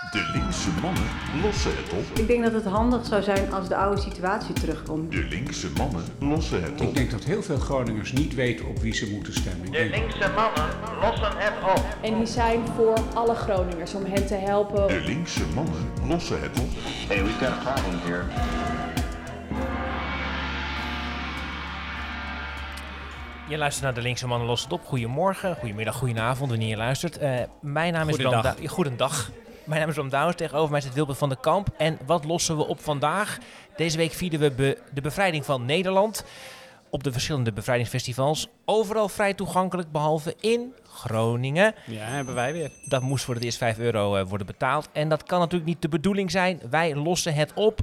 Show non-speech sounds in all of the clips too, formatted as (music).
De linkse mannen lossen het op. Ik denk dat het handig zou zijn als de oude situatie terugkomt. De linkse mannen lossen het Ik op. denk dat heel veel Groningers niet weten op wie ze moeten stemmen. Ik De linkse mannen lossen het op. En die zijn voor alle Groningers om hen te helpen. De linkse mannen lossen het op. Hey, we've got a problem here. Je luistert naar de Linkse Mannen Los het op. Goedemorgen, goedemiddag, goedenavond wanneer je luistert. Eh, mijn naam is Goedendag. Goedendag. Mijn naam is Bram Douwens. Tegenover mij zit Wilbert van der Kamp. En wat lossen we op vandaag? Deze week vierden we be- de bevrijding van Nederland. Op de verschillende bevrijdingsfestivals. Overal vrij toegankelijk, behalve in Groningen. Ja, hebben wij weer. Dat moest voor het eerst 5 euro eh, worden betaald. En dat kan natuurlijk niet de bedoeling zijn. Wij lossen het op.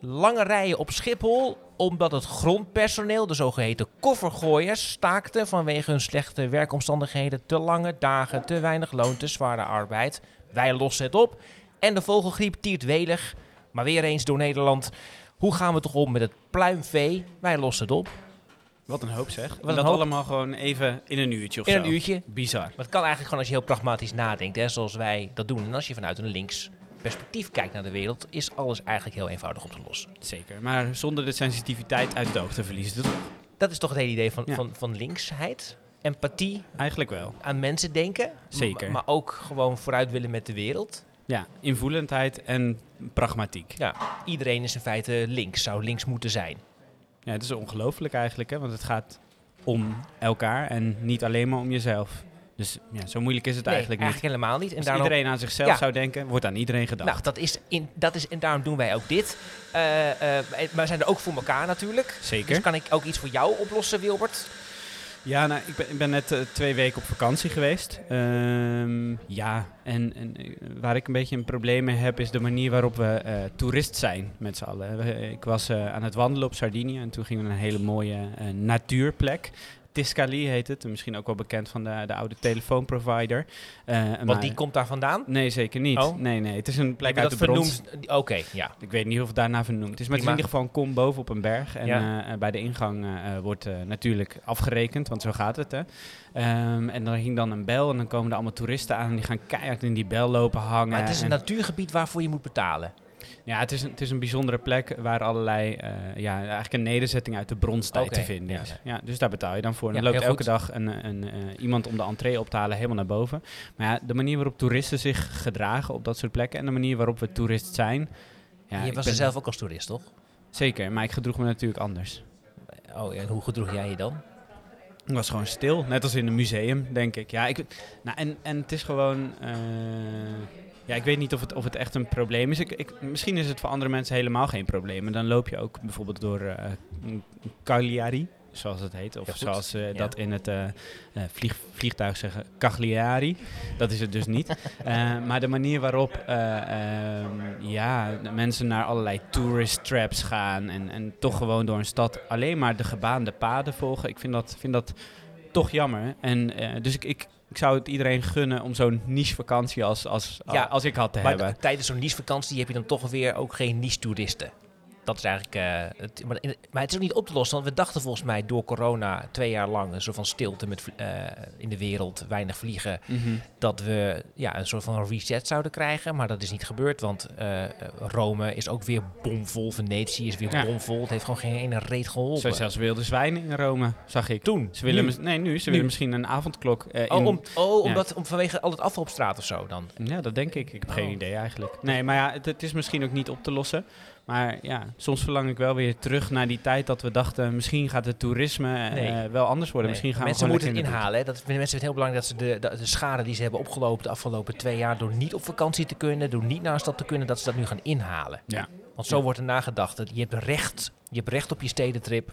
Lange rijen op Schiphol, omdat het grondpersoneel, de zogeheten koffergooiers, staakte vanwege hun slechte werkomstandigheden, te lange dagen, te weinig loon, te zware arbeid. Wij lossen het op. En de vogelgriep tiert welig, maar weer eens door Nederland. Hoe gaan we toch om met het pluimvee? Wij lossen het op. Wat een hoop zeg. en dat hoop. allemaal gewoon even in een uurtje of In zo. een uurtje. Bizar. Maar het kan eigenlijk gewoon als je heel pragmatisch nadenkt, hè, zoals wij dat doen. En als je vanuit een links perspectief kijkt naar de wereld, is alles eigenlijk heel eenvoudig op te lossen. Zeker. Maar zonder de sensitiviteit uit het oog te verliezen. Dat Dat is toch het hele idee van, Ja. van, van linksheid? Empathie, eigenlijk wel. aan mensen denken. Zeker. Maar ook gewoon vooruit willen met de wereld. Ja, invoelendheid en pragmatiek. Ja, iedereen is in feite links, zou links moeten zijn. Ja, het is ongelooflijk eigenlijk, hè? want het gaat om elkaar en niet alleen maar om jezelf. Dus ja, zo moeilijk is het Nee, eigenlijk niet. eigenlijk helemaal niet. En Als daarom, iedereen aan zichzelf Ja. zou denken, wordt aan iedereen gedacht. nou, dat is, in, dat is, en daarom doen wij ook dit. Eh, eh, wij- wij zijn er ook voor elkaar natuurlijk. Zeker. Dus kan ik ook iets voor jou oplossen, Wilbert? Ja, nou, ik ben, ik ben net eh, twee weken op vakantie geweest. Ehm, ja, en, en eh, waar ik een beetje een probleem mee heb, is de manier waarop we eh, toerist zijn met z'n allen. Ik was aan het wandelen op Sardinië en toen gingen we naar een hele mooie natuurplek. Tiscali heet het, misschien ook wel bekend van de, de oude telefoonprovider. Maar- Want die komt daar vandaan. Nee, zeker niet. Oh. Nee, nee, het is een plek uit dat de brons. Oké, ja. Ik weet niet of het daarna vernoemd is, maar het is in ieder geval een kom boven op een berg. En Ja. eh, eh, bij de ingang wordt natuurlijk afgerekend, want zo gaat het. Hè. Ehm, en dan hing dan een bel en dan komen er allemaal toeristen aan en die gaan keihard in die bel lopen hangen. Maar het is een En- natuurgebied waarvoor je moet betalen. Ja, het is, een, het is een bijzondere plek waar allerlei, eh, ja, eigenlijk een nederzetting uit de bronstijd te vinden is. ja. Ja, dus daar betaal je dan voor. En Ja, dan loopt elke dag een, een, eh, iemand om de entree op te halen helemaal naar boven. Maar ja, de manier waarop toeristen zich gedragen op dat soort plekken en de manier waarop we toerist zijn. Ja, je was ben- er zelf ook als toerist, toch? Zeker, maar ik gedroeg me natuurlijk anders. Oh, en hoe gedroeg jij je dan? Ik was gewoon stil, net als in een museum, denk ik. Ja, ik, nou, en, en het is gewoon... eh, ja, ik weet niet of het, of het echt een probleem is. Ik, ik, misschien is het voor andere mensen helemaal geen probleem. En dan loop je ook bijvoorbeeld door eh Cagliari, zoals het heet. Of Ja, zoals ze Ja. dat in het eh, vlieg, vliegtuig zeggen, Cagliari. Dat is het dus niet. (laughs) Maar de manier waarop eh, ehm, ja, mensen naar allerlei tourist traps gaan... En, en toch gewoon door een stad alleen maar de gebaande paden volgen... ik vind dat, vind dat toch jammer. En, dus ik, ik, ik zou het iedereen gunnen om zo'n niche vakantie als, als, Ja, als ik had te Maar hebben. tijdens zo'n niche-vakantie heb je dan toch weer ook geen niche-toeristen. Dat is eigenlijk... eh, het, maar, in- maar het is ook niet op te lossen, want we dachten volgens mij door corona twee jaar lang... een soort van stilte met, eh, in de wereld, weinig vliegen... Mhm. dat we ja, een soort van reset zouden krijgen. Maar dat is niet gebeurd, want eh, Rome is ook weer bomvol. Venetië is weer Ja. bomvol. Het heeft gewoon geen ene reet geholpen. Zo zelfs wilde zwijnen in Rome, zag ik. Toen? Ze willen Nu? nee, nu. Ze Nu? willen misschien een avondklok in... Oh, om, oh Ja. omdat, om, vanwege al het afval op straat of zo dan? Ja, dat denk ik. Ik heb Oh. geen idee eigenlijk. Nee, maar ja, het, het is misschien ook niet op te lossen. Maar ja, soms verlang ik wel weer terug naar die tijd dat we dachten... misschien gaat het toerisme eh, wel anders worden. Nee, Misschien gaan mensen we moeten het inhalen. Hè. Dat vinden mensen het heel belangrijk dat ze de, de, de schade die ze hebben opgelopen de afgelopen twee jaar door niet op vakantie te kunnen, door niet naar een stad te kunnen, dat ze dat nu gaan inhalen. Ja. Want zo Ja. wordt er nagedacht. dat Je hebt recht, je hebt recht op je stedentrip.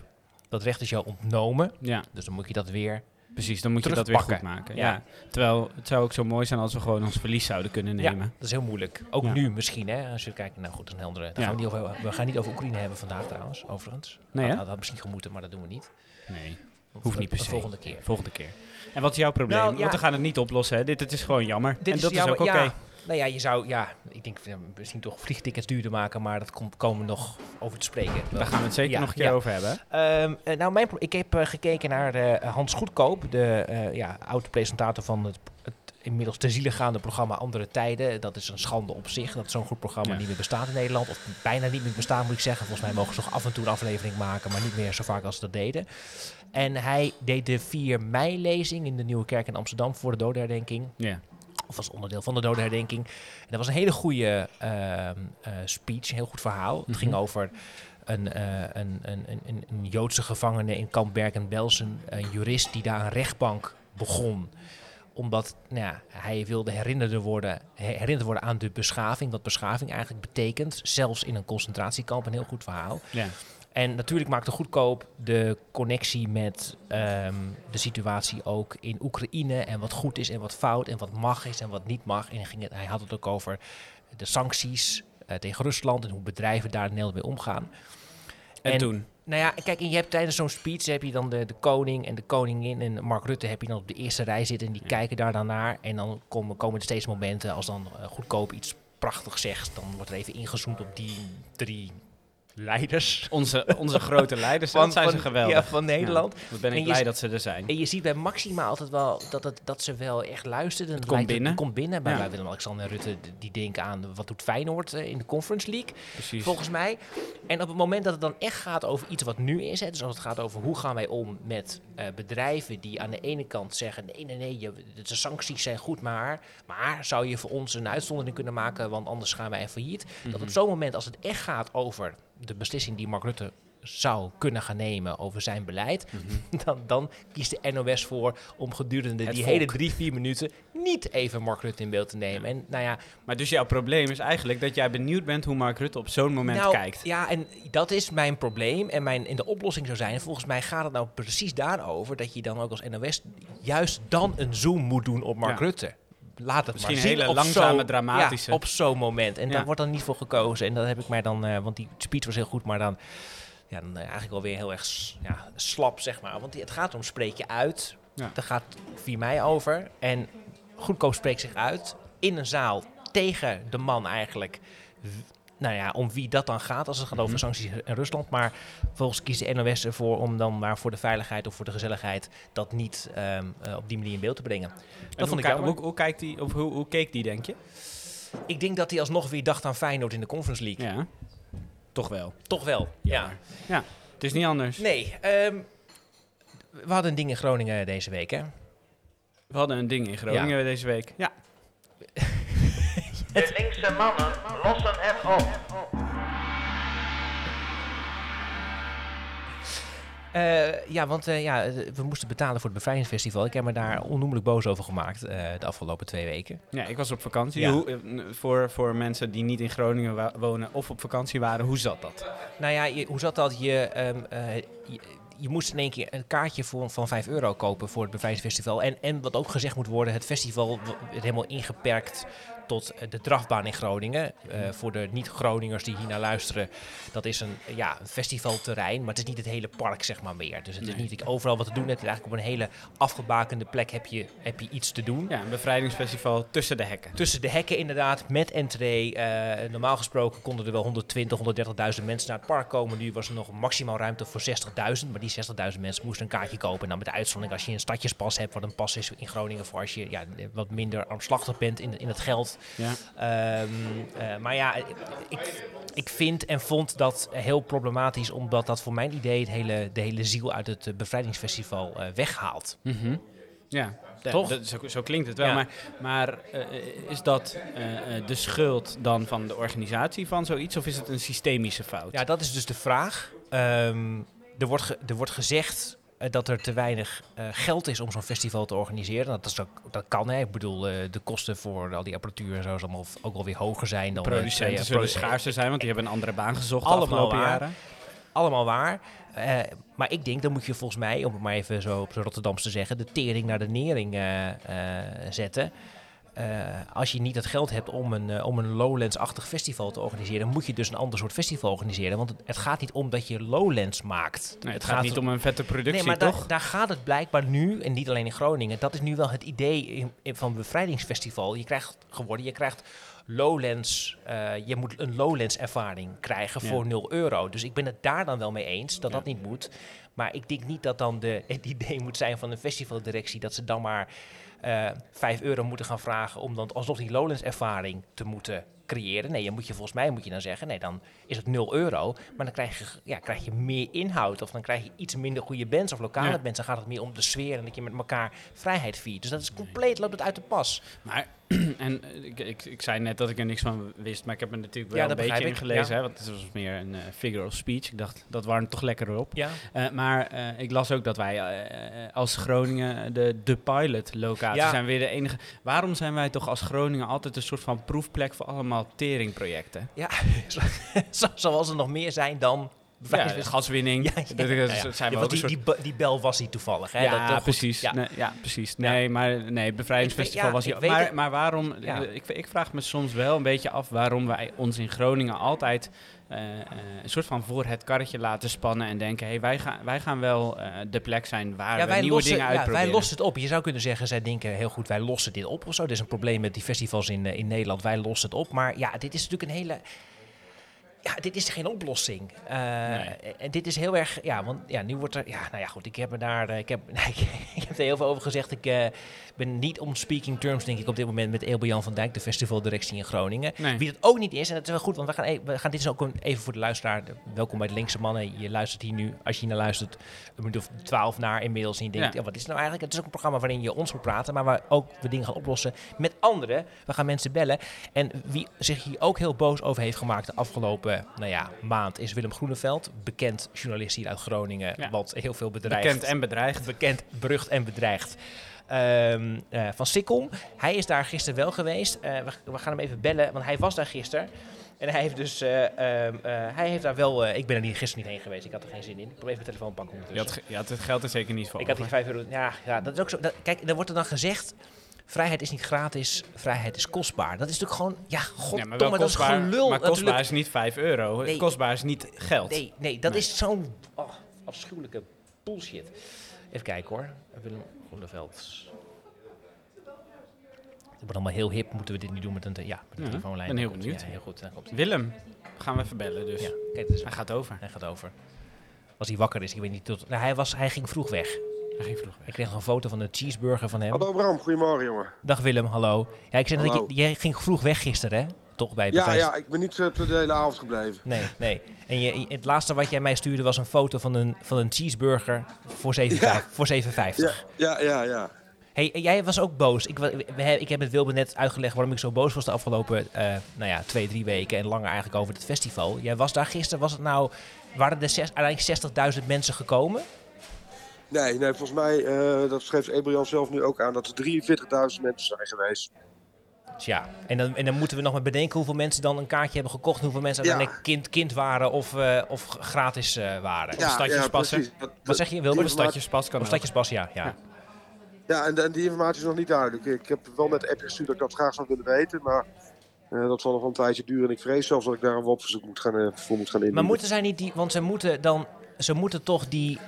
Dat recht is jou ontnomen. Ja, Dus dan moet je dat weer. Precies. Dan moet je dat weer goed maken. Ja. Ja. Terwijl het zou ook zo mooi zijn als we gewoon ons verlies zouden kunnen Ja, nemen. dat is heel moeilijk. Ook Ja. nu misschien, hè? Als je kijkt, nou goed, dat is een heldere. Ja. gaan we, niet over, we gaan niet over Oekraïne hebben vandaag trouwens, overigens. Nee, dat hè? had, misschien gemoeten, maar dat doen we niet. Nee, Of hoeft niet per se. volgende keer. Volgende keer. En wat is jouw probleem? Nou, ja. Want we gaan het niet oplossen. Hè? Dit het is gewoon jammer. Dit en dat is, jammer, ook oké. ja. Nou ja, je zou, ja, ik denk misschien toch vliegtickets duurder maken, maar dat komt, komen we nog over te spreken. Daar gaan we het zeker Ja, nog een keer ja. over hebben. Ehm, eh, nou, mijn, ik heb eh, gekeken naar eh, Hans Goedkoop, de eh, ja, oude presentator van het, het inmiddels te ziele gaande programma Andere Tijden. Dat is een schande op zich dat zo'n goed programma Ja. niet meer bestaat in Nederland. Of bijna niet meer bestaat, moet ik zeggen. Volgens mij mogen ze nog af en toe een aflevering maken, maar niet meer zo vaak als ze dat deden. En hij deed de 4 mei-lezing in de Nieuwe Kerk in Amsterdam voor de dodenherdenking. Ja. Of als onderdeel van de dodenherdenking. En dat was een hele goede ehm, eh, speech, een heel goed verhaal. Het ging over een, eh, een, een, een, een, een Joodse gevangene in kamp Bergen-Belsen. Een jurist die daar een rechtbank begon omdat nou ja, hij wilde herinnerd worden, he- herinnerd worden aan de beschaving. Wat beschaving eigenlijk betekent. Zelfs in een concentratiekamp. Een heel goed verhaal. Ja. En natuurlijk maakte Goedkoop de connectie met ehm, de situatie ook in Oekraïne. En wat goed is en wat fout en wat mag is en wat niet mag. En ging het, hij had het ook over de sancties eh, tegen Rusland en hoe bedrijven daar Nederland mee omgaan. En, En- toen? Nou ja, kijk, je hebt tijdens zo'n speech heb je dan de, de koning en de koningin en Mark Rutte heb je dan op de eerste rij zitten en die kijken daar dan naar. En dan komen, komen er steeds momenten als dan eh, goedkoop iets prachtigs zegt, dan wordt er even ingezoomd op die drie leiders. Onze, onze (laughs) grote leiders, dat zijn ze geweldig. Ja, van Nederland. Ja, wat ben En ik je blij dat ze er zijn. En je ziet bij Maxima altijd wel dat, het, dat ze wel echt luisteren. Het komt lijkt- binnen. Het komt binnen. Bij, Ja. Willem-Alexander en Rutte, die denken aan wat doet Feyenoord eh, in de Conference League, Precies. volgens mij. En op het moment dat het dan echt gaat over iets wat nu is, hè, dus als het gaat over hoe gaan wij om met eh, bedrijven die aan de ene kant zeggen, nee, nee, nee, je, de sancties zijn goed, maar, maar zou je voor ons een uitzondering kunnen maken, want anders gaan wij failliet. Dat op zo'n moment, als het echt gaat over de beslissing die Mark Rutte zou kunnen gaan nemen over zijn beleid, (laughs) dan, dan kiest de NOS voor om gedurende Het die volk. hele drie, vier minuten niet even Mark Rutte in beeld te nemen. En nou ja, Maar dus jouw probleem is eigenlijk dat jij benieuwd bent hoe Mark Rutte op zo'n moment nou, kijkt. Ja, en dat is mijn probleem. En mijn, en de oplossing zou zijn, en volgens mij gaat het nou precies daarover, dat je dan ook als NOS juist dan een zoom moet doen op Mark Ja. Rutte. Laat het Misschien maar een zien hele langzame, dramatische. Ja, op zo'n moment. En daar wordt dan niet voor gekozen. En dat heb ik mij dan, eh, want die speech was heel goed, maar dan, ja, dan eh, eigenlijk wel weer heel erg ja, slap, zeg maar. Want het gaat om spreek je uit. Ja. Daar gaat 4 mei over. En Goedkoop spreekt zich uit in een zaal tegen de man eigenlijk. Nou ja, om wie dat dan gaat als het gaat over Mhm. sancties in Rusland. Maar volgens kiest de NOS ervoor om dan maar voor de veiligheid of voor de gezelligheid dat niet ehm, eh, op die manier in beeld te brengen. En Dat hoe, vond ik jammer. hoe, hoe, kijkt die, of hoe, hoe keek die, denk je? Ik denk dat hij alsnog weer dacht aan Feyenoord in de Conference League. Ja, toch wel. Toch wel, ja. Ja, het is niet anders. Nee, ehm, we hadden een ding in Groningen deze week, hè? We hadden een ding in Groningen deze week. Ja. De linkse mannen lossen het op. Eh, ja, want eh, ja, we moesten betalen voor het bevrijdingsfestival. Ik heb me daar onnoemelijk boos over gemaakt eh, de afgelopen twee weken. ja, ik was op vakantie. Ja. Hoe, voor, voor mensen die niet in Groningen wonen of op vakantie waren, hoe zat dat? Nou ja, je- hoe zat dat? Je, ehm, eh, je, je moest in één keer een kaartje voor, van 5 euro kopen voor het bevrijdingsfestival. En, en wat ook gezegd moet worden, het festival werd helemaal ingeperkt tot eh, de drafbaan in Groningen. Eh, voor de niet-Groningers die hier naar luisteren, dat is een, ja, een festivalterrein, maar het is niet het hele park zeg maar meer. Dus het is niet overal wat te doen hebt. Eigenlijk op een hele afgebakende plek heb je, heb je iets te doen. Ja, een bevrijdingsfestival tussen de hekken. Tussen de hekken inderdaad, met entree. Eh, normaal gesproken konden er wel 120, 130.000 mensen naar het park komen. Nu was er nog maximaal ruimte voor 60.000. Maar die 60.000 mensen moesten een kaartje kopen. En dan met de uitzondering als je een stadjespas hebt, wat een pas is in Groningen voor als je ja, wat minder armslachtig bent in, in het geld. Ja. Ehm, eh, maar ja, ik, ik vind en vond dat heel problematisch, omdat dat voor mijn idee het hele, de hele ziel uit het eh, bevrijdingsfestival eh, weghaalt. Mhm. Ja, ja, Toch? dat- zo, zo klinkt het wel. Ja. Maar, maar is dat de schuld dan van de organisatie van zoiets of is het een systemische fout? Ja, dat is dus de vraag. Ehm, er, wordt er wordt gezegd dat er te weinig eh, geld is om zo'n festival te organiseren. Dat, is ook, dat kan, hè. Ik bedoel, eh, de kosten voor al die apparatuur en zo zal allemaal ook wel weer hoger zijn dan... eh, Producenten twee- zullen schaarser zijn, want die hebben een andere baan gezocht de Allemaal afgelopen waar. jaren. Allemaal waar. Eh, maar ik denk, dan moet je volgens mij, om het maar even zo op z'n Rotterdams te zeggen, de tering naar de nering eh, eh, zetten. Eh, als je niet het geld hebt om een, eh, om een Lowlands-achtig festival te organiseren, moet je dus een ander soort festival organiseren. Want het, het gaat niet om dat je Lowlands maakt. Nee, het gaat niet om een vette productie, Nee, maar toch? Daar, daar gaat het blijkbaar nu, en niet alleen in Groningen, dat is nu wel het idee in, in- van bevrijdingsfestival. Je krijgt geworden, je krijgt Lowlands, eh, je moet een Lowlands ervaring krijgen Ja. voor 0 euro. Dus ik ben het daar dan wel mee eens dat Ja. dat niet moet. Maar ik denk niet dat dan de, (laughs) het idee moet zijn van een festivaldirectie dat ze dan maar eh 5 euro moeten gaan vragen om dan alsnog die Lowlands-ervaring te moeten creëren. Nee, dan moet je volgens mij moet je dan zeggen, nee, dan is het 0 euro. Maar dan krijg je, ja, krijg je meer inhoud of dan krijg je iets minder goede bands of lokale Ja. bands. Dan gaat het meer om de sfeer en dat je met elkaar vrijheid viert. Dus dat is compleet, loopt het uit de pas. Maar, (clears throat) en eh, ik, ik, ik zei net dat ik er niks van wist, maar ik heb er natuurlijk wel Ja, een beetje in gelezen. ja. Hè, want het was meer een eh, figure of speech. Ik dacht, dat warmt toch lekker op. Ja. Eh, maar ik las ook dat wij als Groningen de, de pilot-locatie zijn weer de enige. Waarom zijn wij toch als Groningen altijd een soort van proefplek voor allemaal teringprojecten? Ja, (laughs) zo- zoals er nog meer zijn dan... Ja, gaswinning. (laughs) Ja, dat zijn want die, soort- die, be- die bel was niet toevallig. Hè? ja, Dat- dat goed. precies. Ja. Nee, ja, precies. Nee, maar nee, bevrijdingsfestival was weet Maar, maar waarom? Ja. Ik, ik vraag me soms wel een beetje af waarom wij ons in Groningen altijd eh, eh, een soort van voor het karretje laten spannen en denken: hey, wij, gaan, wij gaan wel eh, de plek zijn waar Ja, we wij nieuwe lossen, dingen ja, uitproberen. wij lossen het op. Je zou kunnen zeggen, zij denken heel goed, wij lossen dit op of zo. Er is een probleem met die festivals in, eh, in Nederland, wij lossen het op. Maar ja, dit is natuurlijk een hele... Ja, dit is geen oplossing. Eh, En dit is heel erg... Ja, want ja, nu wordt er... Ja, nou ja, goed, ik heb er daar... eh, Ik heb, (laughs) nee, ik heb er heel veel over gezegd. Ik eh, ben niet on speaking terms, denk ik, op dit moment met Eelbe Jan van Dijk, de festivaldirectie in Groningen. Nee. Wie dat ook niet is, en dat is wel goed, want we gaan, e- we gaan dit is ook even voor de luisteraar. Welkom bij de linkse mannen. Je luistert hier nu, als je hier naar luistert, een minuut of twaalf naar inmiddels. En je denkt, Ja. ja. wat is het nou eigenlijk? Het is ook een programma waarin je ons moet praten, maar waar ook we dingen gaan oplossen met anderen. We gaan mensen bellen. En wie zich hier ook heel boos over heeft gemaakt de afgelopen nou ja, maand is Willem Groeneveld. Bekend journalist hier uit Groningen, Ja. wat heel veel bedreigt. Bekend en bedreigd. Bekend, berucht en bedreigd. Ehm, eh, van Sikkom. Hij is daar gisteren wel geweest. Eh, we, we gaan hem even bellen, want hij was daar gisteren. En hij heeft dus, eh, ehm, eh, hij heeft daar wel, ik ben er niet, gisteren niet heen geweest, ik had er geen zin in. Ik probeer even mijn telefoon pakken ondertussen. je had het geld er zeker niet voor. Ik had die over. 5 euro, ja, ja, dat is ook zo. Dat, kijk, dan wordt er dan gezegd, vrijheid is niet gratis, vrijheid is kostbaar. Dat is natuurlijk gewoon, ja, Ja, goddomme, maar wel dat is gelul maar kostbaar natuurlijk. is niet 5 euro. Nee. Kostbaar is niet geld. Nee, nee, dat Nee. is zo'n oh, afschuwelijke bullshit. Even kijken hoor. Willem Groeneveld. Het wordt allemaal heel hip. Moeten we dit niet doen met een, te- ja, met een Ja, telefoonlijn? ben heel Dan komt- benieuwd. Ja, heel goed. Dan komt hij. Willem, gaan we even bellen dus. Ja, kijk, Hij gaat over. hij gaat over. Als hij wakker is, ik weet niet tot. Nou, hij, was, hij ging vroeg weg. Hij ging vroeg weg. Ik kreeg nog een foto van de cheeseburger van hem. Hallo Bram, goedemorgen jongen. Dag Willem, hallo. Ja, ik zei dat ik, jij ging vroeg weg gisteren, hè? Toch bij Ja, ja, ik ben niet eh, de hele avond gebleven. Nee, nee. En je, het laatste wat jij mij stuurde was een foto van een, van een cheeseburger voor 7,50. Voor 7,50. Ja, ja, ja, ja. Hey, jij was ook boos. Ik, ik heb het Wilbe net uitgelegd waarom ik zo boos was de afgelopen eh, nou ja, twee, drie weken en langer eigenlijk over het festival. Jij was daar gisteren, was het nou, waren er zes, uiteindelijk 60.000 mensen gekomen? Nee, nee, volgens mij, eh, dat schreef Ebrian zelf nu ook aan, dat er 43.000 mensen zijn geweest. Tja, en dan, en dan moeten we nog maar bedenken hoeveel mensen dan een kaartje hebben gekocht. Hoeveel mensen Ja. uiteindelijk kind, kind waren of, eh, of gratis eh, waren. Ja, stadjespassen. precies. Dat- Wat zeg je, Wilbert? Een stadjespas kan Of stadjespas, ja. ja. Ja, en, en die informatie is nog niet duidelijk. Ik heb wel net een appje gestuurd dat ik dat graag zou willen weten, maar eh, dat zal nog wel een tijdje duren. En ik vrees zelfs dat ik daar een WOP-verzoek moet gaan, voor moet gaan indienen. Maar moeten zij niet die, want ze moeten dan, ze moeten toch die,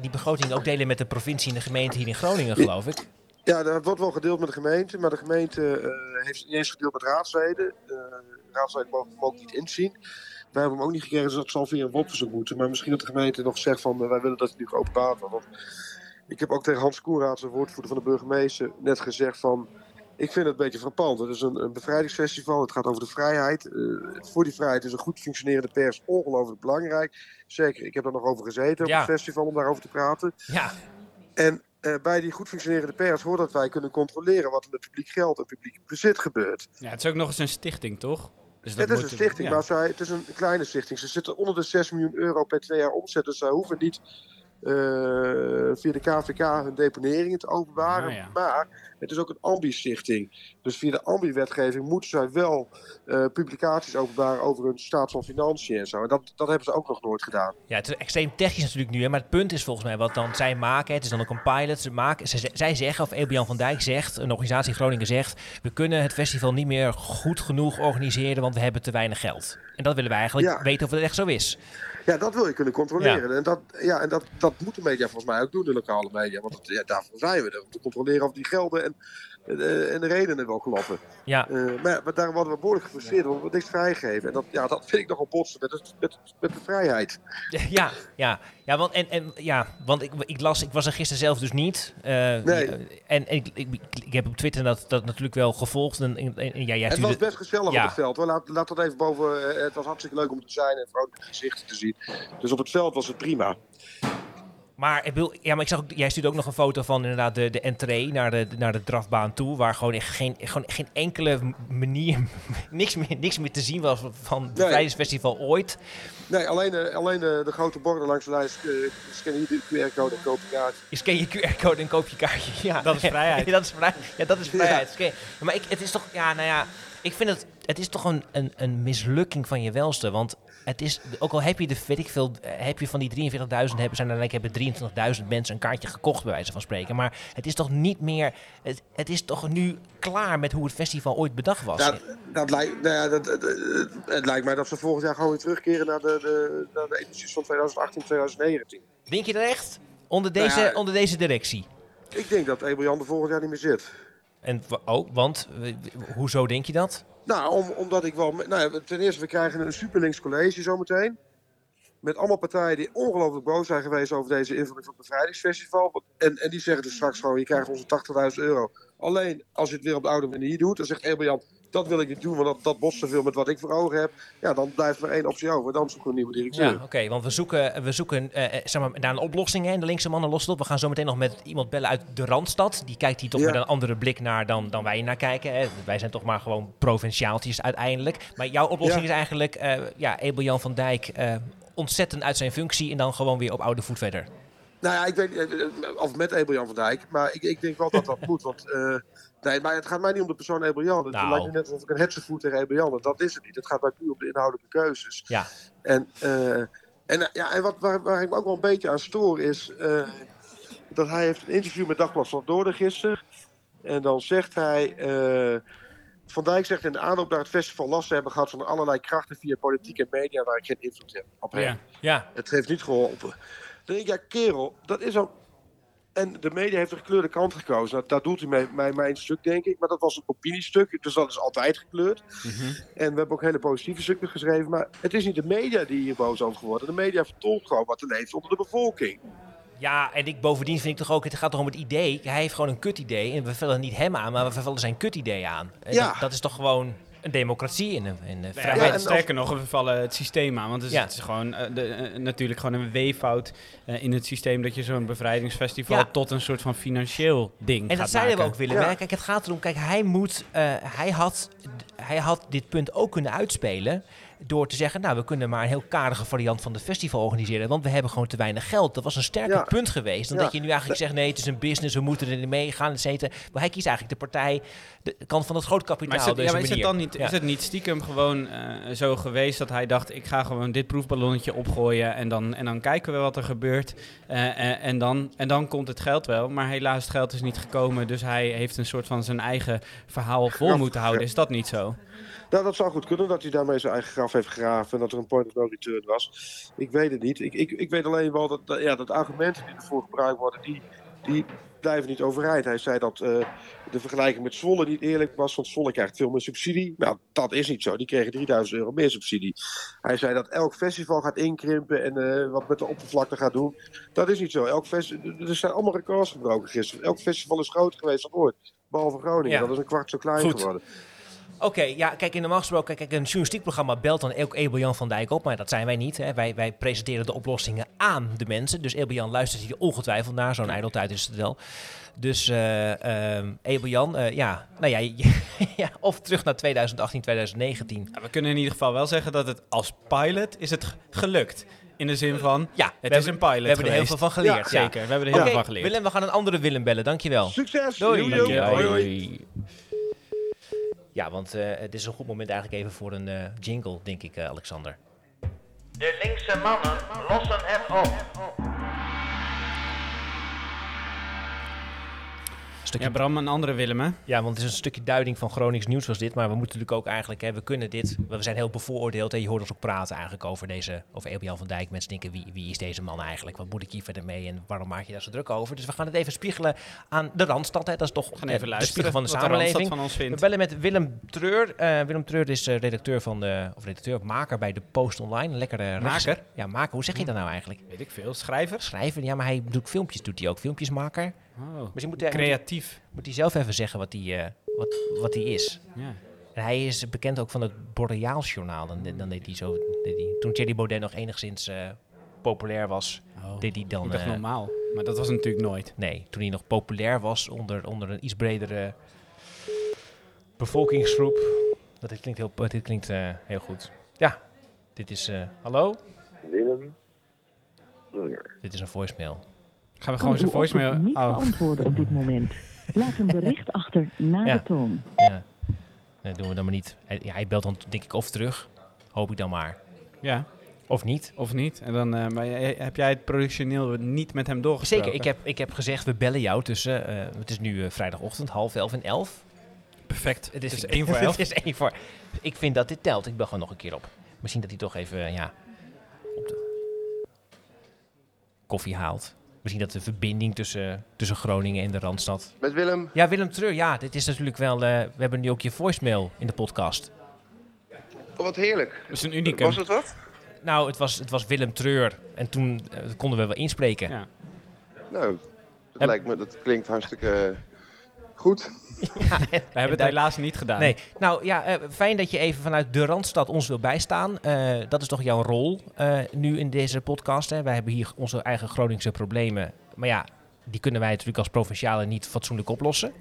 die begroting ook delen met de provincie en de gemeente hier in Groningen, geloof ik. Ja, dat wordt wel gedeeld met de gemeente, maar de gemeente eh, heeft het niet eens gedeeld met raadsleden. De raadsleden mogen hem ook niet inzien. Wij hebben hem ook niet gekregen, dus dat zal via een WOP-verzoek moeten. Maar misschien dat de gemeente nog zegt van, eh, wij willen dat het nu geopenbaard wordt. Want ik heb ook tegen Hans Koenraads, de woordvoerder van de burgemeester, net gezegd van... Ik vind het een beetje frappant. Het is een, een bevrijdingsfestival, het gaat over de vrijheid. Eh, voor die vrijheid is een goed functionerende pers ongelooflijk belangrijk. Zeker, ik heb er nog over gezeten op het festival om daarover te praten. Ja, En eh, bij die goed functionerende pers hoort dat wij kunnen controleren wat er met publiek geld en publiek bezit gebeurt. Ja, het is ook nog eens een stichting, toch? Dus dat het is een stichting, ja. maar zij, het is een kleine stichting. Ze zitten onder de 6 miljoen euro per twee jaar omzet. Dus zij hoeven niet via de KVK hun deponeringen te openbaren. Ah, ja. Maar het is ook een ambi-stichting. Dus via de ambi-wetgeving moeten zij wel eh, publicaties openbaren over hun staat van financiën en zo. En dat, dat hebben ze ook nog nooit gedaan. ja, het is extreem technisch natuurlijk nu, hè, maar het punt is volgens mij wat dan zij maken. Het is dan ook een pilot. Ze maken, ze, zij zeggen, of Ebian van Dijk zegt, een organisatie in Groningen zegt, we kunnen het festival niet meer goed genoeg organiseren, want we hebben te weinig geld. En dat willen wij eigenlijk Ja. weten of het echt zo is. Ja, dat wil je kunnen controleren. En, dat, ja, en dat, dat moet de media volgens mij ook doen, de lokale media. Want dat- ja, daarvoor zijn we er, om te controleren of die gelden en, en de redenen wel kloppen. Ja, Eh, maar, maar daar worden we behoorlijk gefrustreerd, want we niks vrijgegeven. En dat, ja, dat vind ik nogal botsen met, het, met, met de vrijheid. ja, ja. Ja, want, en, en, ja, want ik, ik las, ik was er gisteren zelf dus niet. Eh, Nee. En, en ik, ik, ik heb op Twitter dat, dat natuurlijk wel gevolgd. En, en, en- ja, jij Het was best gezellig Ja. op het veld. Hoor. Laat, laat dat even boven. eh, het was hartstikke leuk om te zijn en vrolijke gezichten te zien. Dus op het veld was het prima. Maar, ik bedoel, ja, maar ik zag ook, jij stuurde ook nog een foto van inderdaad de, de entree naar de, naar de drafbaan toe. Waar gewoon echt geen, gewoon geen enkele manier, (laughs) niks meer, niks meer te zien was van het Nee. Ooit. Nee, alleen, eh, alleen eh, de grote borden langs de lijst. eh scan hier de QR-code en koop je kaart. Je scan je QR-code en koop je kaartje. (laughs) Ja, Dat is vrijheid. (laughs) dat is vrij, ja, dat is vrijheid. Oké. Maar ik, het is toch, ja, nou ja, ik vind het, het is toch een, een, een mislukking van je welste. Want het is, ook al heb je de, weet ik veel, eh, heb je van die 43.000 hebben, zijn er hebben 23.000 mensen een kaartje gekocht, bij wijze van spreken. Maar het is toch niet meer, het, het is toch nu klaar met hoe het festival ooit bedacht was. Dat, dat, lijkt, nou ja, dat, het lijkt mij dat ze volgend jaar gewoon weer terugkeren naar de, de, naar de edities van 2018, 2019. Denk je dat echt? Onder deze, Nou ja. onder deze directie? Ik denk dat Abel Jan er volgend jaar niet meer zit. En, oh, want, hoezo denk je dat? Nou, om, omdat ik wel... Nou ten eerste, we krijgen een superlinks college zometeen. Met allemaal partijen die ongelooflijk boos zijn geweest over deze invulling van het bevrijdingsfestival. En, en die zeggen dus straks gewoon, je krijgt onze 80.000 euro. Alleen als je het weer op de oude manier doet, dan zegt Abel Jan, dat wil ik niet doen, want dat, dat botst te veel met wat ik voor ogen heb. Ja, dan blijft er maar één optie over. Dan zoeken we een nieuwe directeur. Ja, oké, want we zoeken, we zoeken eh, eh, zeg maar, naar een oplossing. Hè, de linkse mannen het op. We gaan zo meteen nog met iemand bellen uit de Randstad. Die kijkt hier toch Ja. met een andere blik naar dan, dan wij naar kijken. Hè. Wij zijn toch maar gewoon provinciaaltjes uiteindelijk. Maar jouw oplossing Ja. is eigenlijk, eh ja, Abel-Jan van Dijk ontzettend uit zijn functie... en dan gewoon weer op oude voet verder. Nou ja, ik weet of met Abel Jan van Dijk, maar ik, ik denk wel dat dat (laughs) moet. Want nee, maar het gaat mij niet om de persoon Abel Jan. Het Nou. lijkt me net alsof ik een hetsenvoet tegen Abel Jan. Dat is het niet. Het gaat mij puur om de inhoudelijke keuzes. Ja. En, eh, en, eh, ja, en wat, waar, waar ik me ook wel een beetje aan stoor is eh, dat hij heeft een interview met Dagblad van Noorden gisteren. En dan zegt hij, Van Dijk zegt in de aanloop naar het festival last te hebben gehad van allerlei krachten via politiek en media waar ik geen invloed heb op hem. Ja. Ja, Het heeft niet geholpen. Dan denk ik, ja kerel, dat is ook... En de media heeft een gekleurde kant gekozen. Nou, daar doet hij mij, mij mijn stuk, denk ik. Maar dat was een opiniestuk, dus dat is altijd gekleurd. Mhm. En we hebben ook hele positieve stukken geschreven. Maar het is niet de media die hier boos over geworden. De media vertolkt gewoon wat er leeft onder de bevolking. ja, en ik bovendien vind ik toch ook... het gaat toch om het idee. Hij heeft gewoon een kut idee. En we vullen niet hem aan, maar we vullen zijn kut idee aan. En Ja. Dat, dat is toch gewoon een democratie in een, in een Ja, vrijheid. sterker nog, we vallen het systeem aan. Want het is, Ja. het is gewoon eh, de, eh, natuurlijk gewoon een weeffout eh, in het systeem dat je zo'n bevrijdingsfestival Ja. tot een soort van financieel ding En gaat dat zeiden we ook, Willem. Ja. hè. Kijk, het gaat erom, kijk, hij moet, eh, hij, had, hij had dit punt ook kunnen uitspelen door te zeggen, nou, we kunnen maar een heel karige variant van het festival organiseren, want we hebben gewoon te weinig geld. Dat was een sterker Ja. punt geweest dan Ja. dat je nu eigenlijk zegt, nee, het is een business, we moeten erin meegaan, et cetera. Maar hij kiest eigenlijk de partij, de kant van het grootkapitaal. Maar is het, op deze ja, maar is het dan niet, Ja. is het niet stiekem gewoon eh, zo geweest dat hij dacht: ik ga gewoon dit proefballonnetje opgooien en dan, en dan kijken we wat er gebeurt. Eh, eh, en, dan, en dan komt het geld wel. Maar helaas, het geld is niet gekomen. Dus hij heeft een soort van zijn eigen verhaal vol moeten houden. Is dat niet zo? Nou, dat zou goed kunnen dat hij daarmee zijn eigen graf heeft gegraven. En dat er een point of no return was. Ik weet het niet. Ik, ik, ik weet alleen wel dat, ja, dat argumenten die ervoor gebruikt worden, die, die blijven niet overeind. Hij zei dat eh, de vergelijking met Zwolle niet eerlijk was, want Zwolle krijgt veel meer subsidie. Nou, dat is niet zo. Die kregen 3000 euro meer subsidie. Hij zei dat elk festival gaat inkrimpen en eh, wat met de oppervlakte gaat doen. Dat is niet zo. Elk er zijn allemaal records gebroken gisteren. Elk festival is groter geweest dan ooit. Behalve Groningen. Ja. Dat is een kwart zo klein Goed. geworden. Oké, ja, kijk, in normaal gesproken, kijk, een journalistiek programma belt dan ook Ebel-Jan van Dijk op, maar dat zijn wij niet. Hè. Wij, wij presenteren de oplossingen aan de mensen. Dus Ebel-Jan luistert hier ongetwijfeld naar, zo'n ijdeltijd is het wel. Dus eh ehm Ebel-Jan, eh, ja, nou ja, (laughs) ja, of terug naar 2018, 2019. Ja, we kunnen in ieder geval wel zeggen dat het als pilot is het gelukt. In de zin van, Ja, het we is hebben- een pilot We hebben er heel veel van geleerd. Ja, ja. zeker. We hebben er heel veel van geleerd. Willem, we gaan een andere Willem bellen, dankjewel. Succes! Doei. Dankjewel. Hoi, hoi. Doei. Ja, want eh, het is een goed moment eigenlijk even voor een eh, jingle, denk ik, eh, Alexander. De linkse mannen lossen het op. stukje Ja, Bram, een andere Willem, hè? Ja, want het is een stukje duiding van Gronings nieuws was dit. Maar we moeten natuurlijk ook eigenlijk, hè, we kunnen dit, we zijn heel bevooroordeeld. En je hoort ons ook praten eigenlijk over deze, over van Dijk. Mensen denken, wie, wie is deze man eigenlijk? Wat moet ik hier verder mee? En waarom maak je daar zo druk over? Dus we gaan het even spiegelen aan de Randstad. Hè. Dat is toch We gaan even de spiegel van de samenleving. van ons We vindt. bellen met Willem Treur. Eh, Willem Treur is eh, redacteur van de, of redacteur, maker bij de Post Online. Een lekkere Maker? Ja, maker. Hoe zeg je dat nou eigenlijk? Weet ik veel. Schrijver? Schrijver. Ja, maar hij doet filmpjes, doet hij ook. Filmpjesmaker. Oh. Misschien moet hij, Creatief. moet hij zelf even zeggen wat hij, eh, wat, wat hij is. Ja. En hij is bekend ook van het Boreaalsjournaal. Dan, dan deed hij zo. Deed hij, toen Thierry Baudet nog enigszins eh, populair was, Oh. deed hij dan. Ik dacht eh, normaal. Maar dat was natuurlijk nooit. nee, toen hij nog populair was onder, onder een iets bredere bevolkingsgroep. Dat dit klinkt heel, dit klinkt, eh, heel goed. Ja, dit is. eh, hallo? Willem. Dit is een voicemail. Gaan we gewoon zijn voicemail... niet Oh. beantwoorden op dit moment. Laat een bericht (laughs) achter na Ja. de toon. Ja. Nee, doen we dan maar niet. Hij, ja, hij belt dan denk ik of terug. Hoop ik dan maar. Ja, Of niet. of niet. En dan, eh, maar jij- heb jij het productioneel niet met hem doorgesproken? Zeker, ik heb, ik heb gezegd, we bellen jou tussen, eh, het is nu eh, vrijdagochtend, half elf en elf. Perfect. Het is, Dus één voor (laughs) elf. het is één voor. Ik vind dat dit telt. Ik bel gewoon nog een keer op. Misschien dat hij toch even, eh, ja, op de koffie haalt. Misschien dat de verbinding tussen, tussen Groningen en de Randstad. Met Willem. Ja, Willem Treur, ja, dit is natuurlijk wel, eh, we hebben nu ook je voicemail in de podcast. Oh, wat heerlijk. Dat is een unicum. Was het wat? Nou, het was, het was Willem Treur en toen eh, konden we wel inspreken. Ja. Nou, dat En- lijkt me, dat klinkt hartstikke goed. (laughs) We hebben het helaas niet gedaan. Nee, nou ja, eh, fijn dat je even vanuit de Randstad ons wil bijstaan. Eh, dat is toch jouw rol eh, nu in deze podcast. Hè? Wij hebben hier onze eigen Groningse problemen. Maar ja, die kunnen wij natuurlijk als provinciale niet fatsoenlijk oplossen.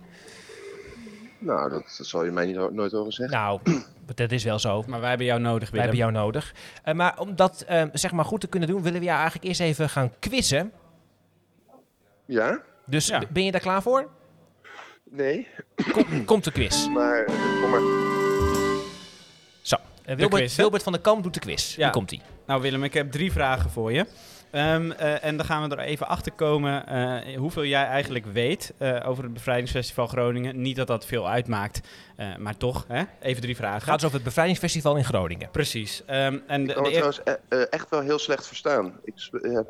Nou, dat, dat zal je mij niet, nooit horen zeggen. Nou, (clears throat) dat is wel zo. Maar wij hebben jou nodig, Wij Willem. hebben jou nodig. Eh, maar om dat zeg maar goed te kunnen doen, willen we jou eigenlijk eerst even gaan quizzen. Ja? Dus Ja. ben je daar klaar voor? Nee? Kom, komt de quiz. Maar, eh, kom maar. Zo, eh, Wilbert, quiz, hè? Wilbert van der Kamp doet de quiz. Ja. Hier komt hij. Nou Willem, ik heb drie vragen voor je. Ehm, eh, en dan gaan we er even achter komen eh, hoeveel jij eigenlijk weet eh, over het Bevrijdingsfestival Groningen. Niet dat dat veel uitmaakt, eh, maar toch, hè? even drie vragen. Het gaat dus over het bevrijdingsfestival in Groningen. Precies. Ehm, en de, Ik kan de het trouwens echt wel heel slecht verstaan. Ik heb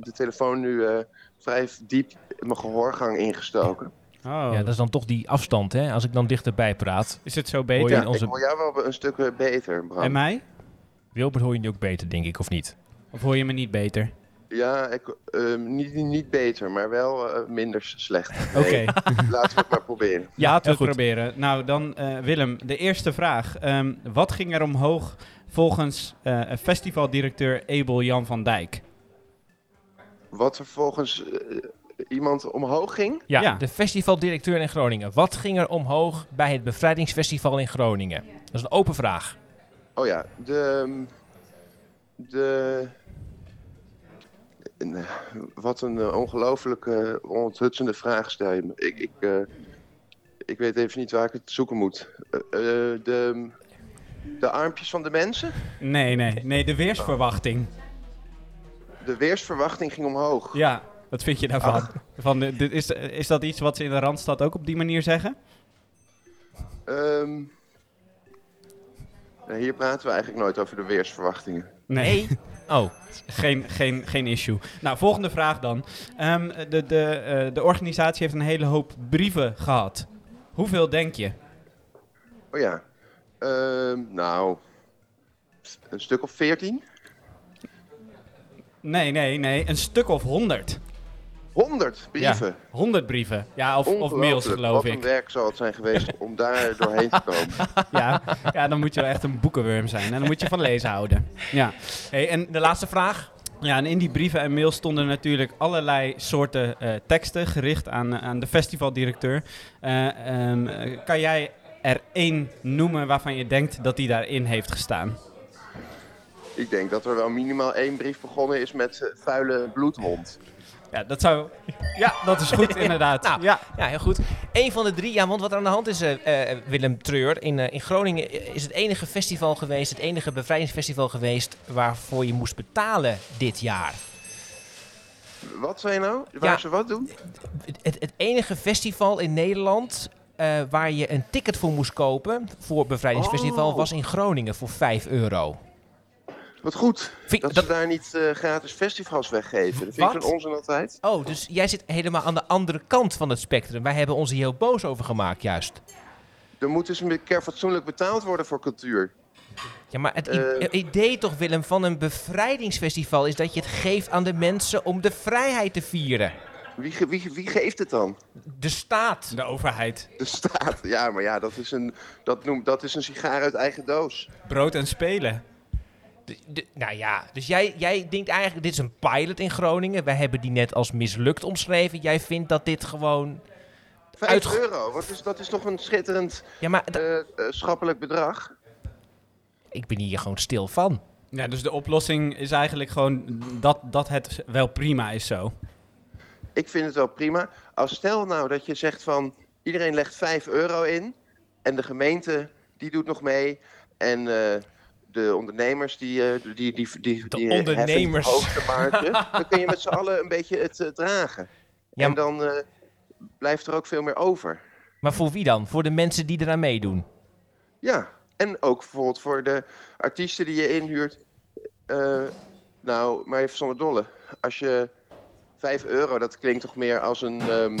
de telefoon nu eh, vrij diep in mijn gehoorgang ingestoken. Oh, Ja, dat is dan toch die afstand, hè? Als ik dan dichterbij praat. is het zo Hoor beter? Ja, onze- ik hoor jou wel een stuk eh, beter, Bram. En mij? Wilbert hoor je nu ook beter, denk ik, of niet? Of hoor je me niet beter? Ja, ik, ehm, niet, niet beter, maar wel eh, minder slecht. (laughs) Oké, (laughs) Laten we het maar proberen. Ja, laten we het proberen. Nou, dan eh, Willem, de eerste vraag. Ehm, wat ging er omhoog volgens eh, festivaldirecteur Abel Jan van Dijk? Wat er volgens iemand omhoog ging? Ja, Ja. de festivaldirecteur in Groningen. Wat ging er omhoog bij het bevrijdingsfestival in Groningen? Dat is een open vraag. Oh ja, de. De. Wat een eh, ongelooflijke, onthutsende vraag stel je me. Ik, ik, eh, ik weet even niet waar ik het zoeken moet. Eh, de, de armpjes van de mensen? Nee, nee, nee, de weersverwachting. De weersverwachting ging omhoog. Ja, wat vind je daarvan? Van, de- dit is, is dat iets wat ze in de Randstad ook op die manier zeggen? Ehm, hier praten we eigenlijk nooit over de weersverwachtingen. Nee. Oh, geen, geen, geen issue. Nou, volgende vraag dan. Ehm, de, de, eh, de organisatie heeft een hele hoop brieven gehad. Hoeveel denk je? Oh ja. Ehm, nou, een stuk of veertien? Nee, nee, nee. Een stuk of honderd. Honderd brieven. Ja, honderd brieven. Ja, of, of mails, Ongelooflijk. geloof Wat een ik. werk zal het zijn geweest om daar (laughs) doorheen te komen. Ja, ja, dan moet je wel echt een boekenworm zijn. En dan moet je van lezen houden. Ja. Hey, en de laatste vraag. Ja, en in die brieven en mails stonden natuurlijk allerlei soorten eh, teksten gericht aan, aan de festivaldirecteur. Eh, ehm, eh, kan jij er één noemen waarvan je denkt dat die daarin heeft gestaan? Ik denk dat er wel minimaal één brief begonnen is met eh, vuile bloedhond. Ja, dat zou... Ja, dat is goed (laughs) inderdaad. Nou, ja. ja, heel goed. Eén van de drie, ja, want wat er aan de hand is, eh, eh, Willem Treur, in, eh, in Groningen is het enige festival geweest, het enige bevrijdingsfestival geweest waarvoor je moest betalen dit jaar. Wat zei je nou? Waar Ja. ze wat doen? Het, het enige festival in Nederland eh, waar je een ticket voor moest kopen voor Bevrijdingsfestival Oh. was in Groningen voor 5 euro. Wat goed. Vind- dat, dat- ze daar niet eh, gratis festivals weggeven. Dat vind Wat? ik zo'n onzin altijd. Oh, dus jij zit helemaal aan de andere kant van het spectrum. Wij hebben ons hier heel boos over gemaakt, juist. Er moet dus een keer fatsoenlijk betaald worden voor cultuur. Ja, maar het Eh. idee toch, Willem, van een bevrijdingsfestival is dat je het geeft aan de mensen om de vrijheid te vieren. Wie, ge- wie, wie geeft het dan? De staat. De overheid. De staat. Ja, maar ja, dat is een, dat noemt, dat is een sigaar uit eigen doos. Brood en spelen. De- de- nou ja, dus jij, jij denkt eigenlijk, dit is een pilot in Groningen. Wij hebben die net als mislukt omschreven. Jij vindt dat dit gewoon... Vijf Uitge- euro, wat is, dat is toch een schitterend Ja, maar d- eh, eh, schappelijk bedrag? ik ben hier gewoon stil van. Ja, dus de oplossing is eigenlijk gewoon dat, dat het wel prima is zo. Ik vind het wel prima. Als stel nou dat je zegt van iedereen legt 5 euro in en de gemeente die doet nog mee en eh, de ondernemers die, eh, die, die, die, die, De die ondernemers. hoogste marge, (laughs) dan kun je met z'n allen een beetje het eh, dragen. Ja, en dan eh, blijft er ook veel meer over. Maar voor wie dan? Voor de mensen die eraan meedoen? Ja, en ook bijvoorbeeld voor de artiesten die je inhuurt. Eh, nou, maar even zonder dolle. Als je 5 euro, dat klinkt toch meer als een ehm,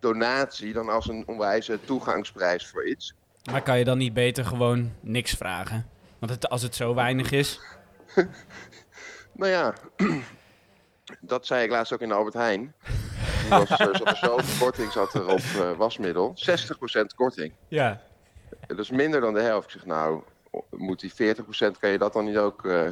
donatie dan als een onwijze toegangsprijs voor iets. Maar kan je dan niet beter gewoon niks vragen? Want het, als het zo weinig is. (laughs) Nou ja, (clears throat) dat zei ik laatst ook in de Albert Heijn. Was, eh, zat er zoveel korting zat er op eh, wasmiddel. 60% korting. Ja. Dat is minder dan de helft. Ik zeg, nou, moet die 40% kan je dat dan niet ook... eh,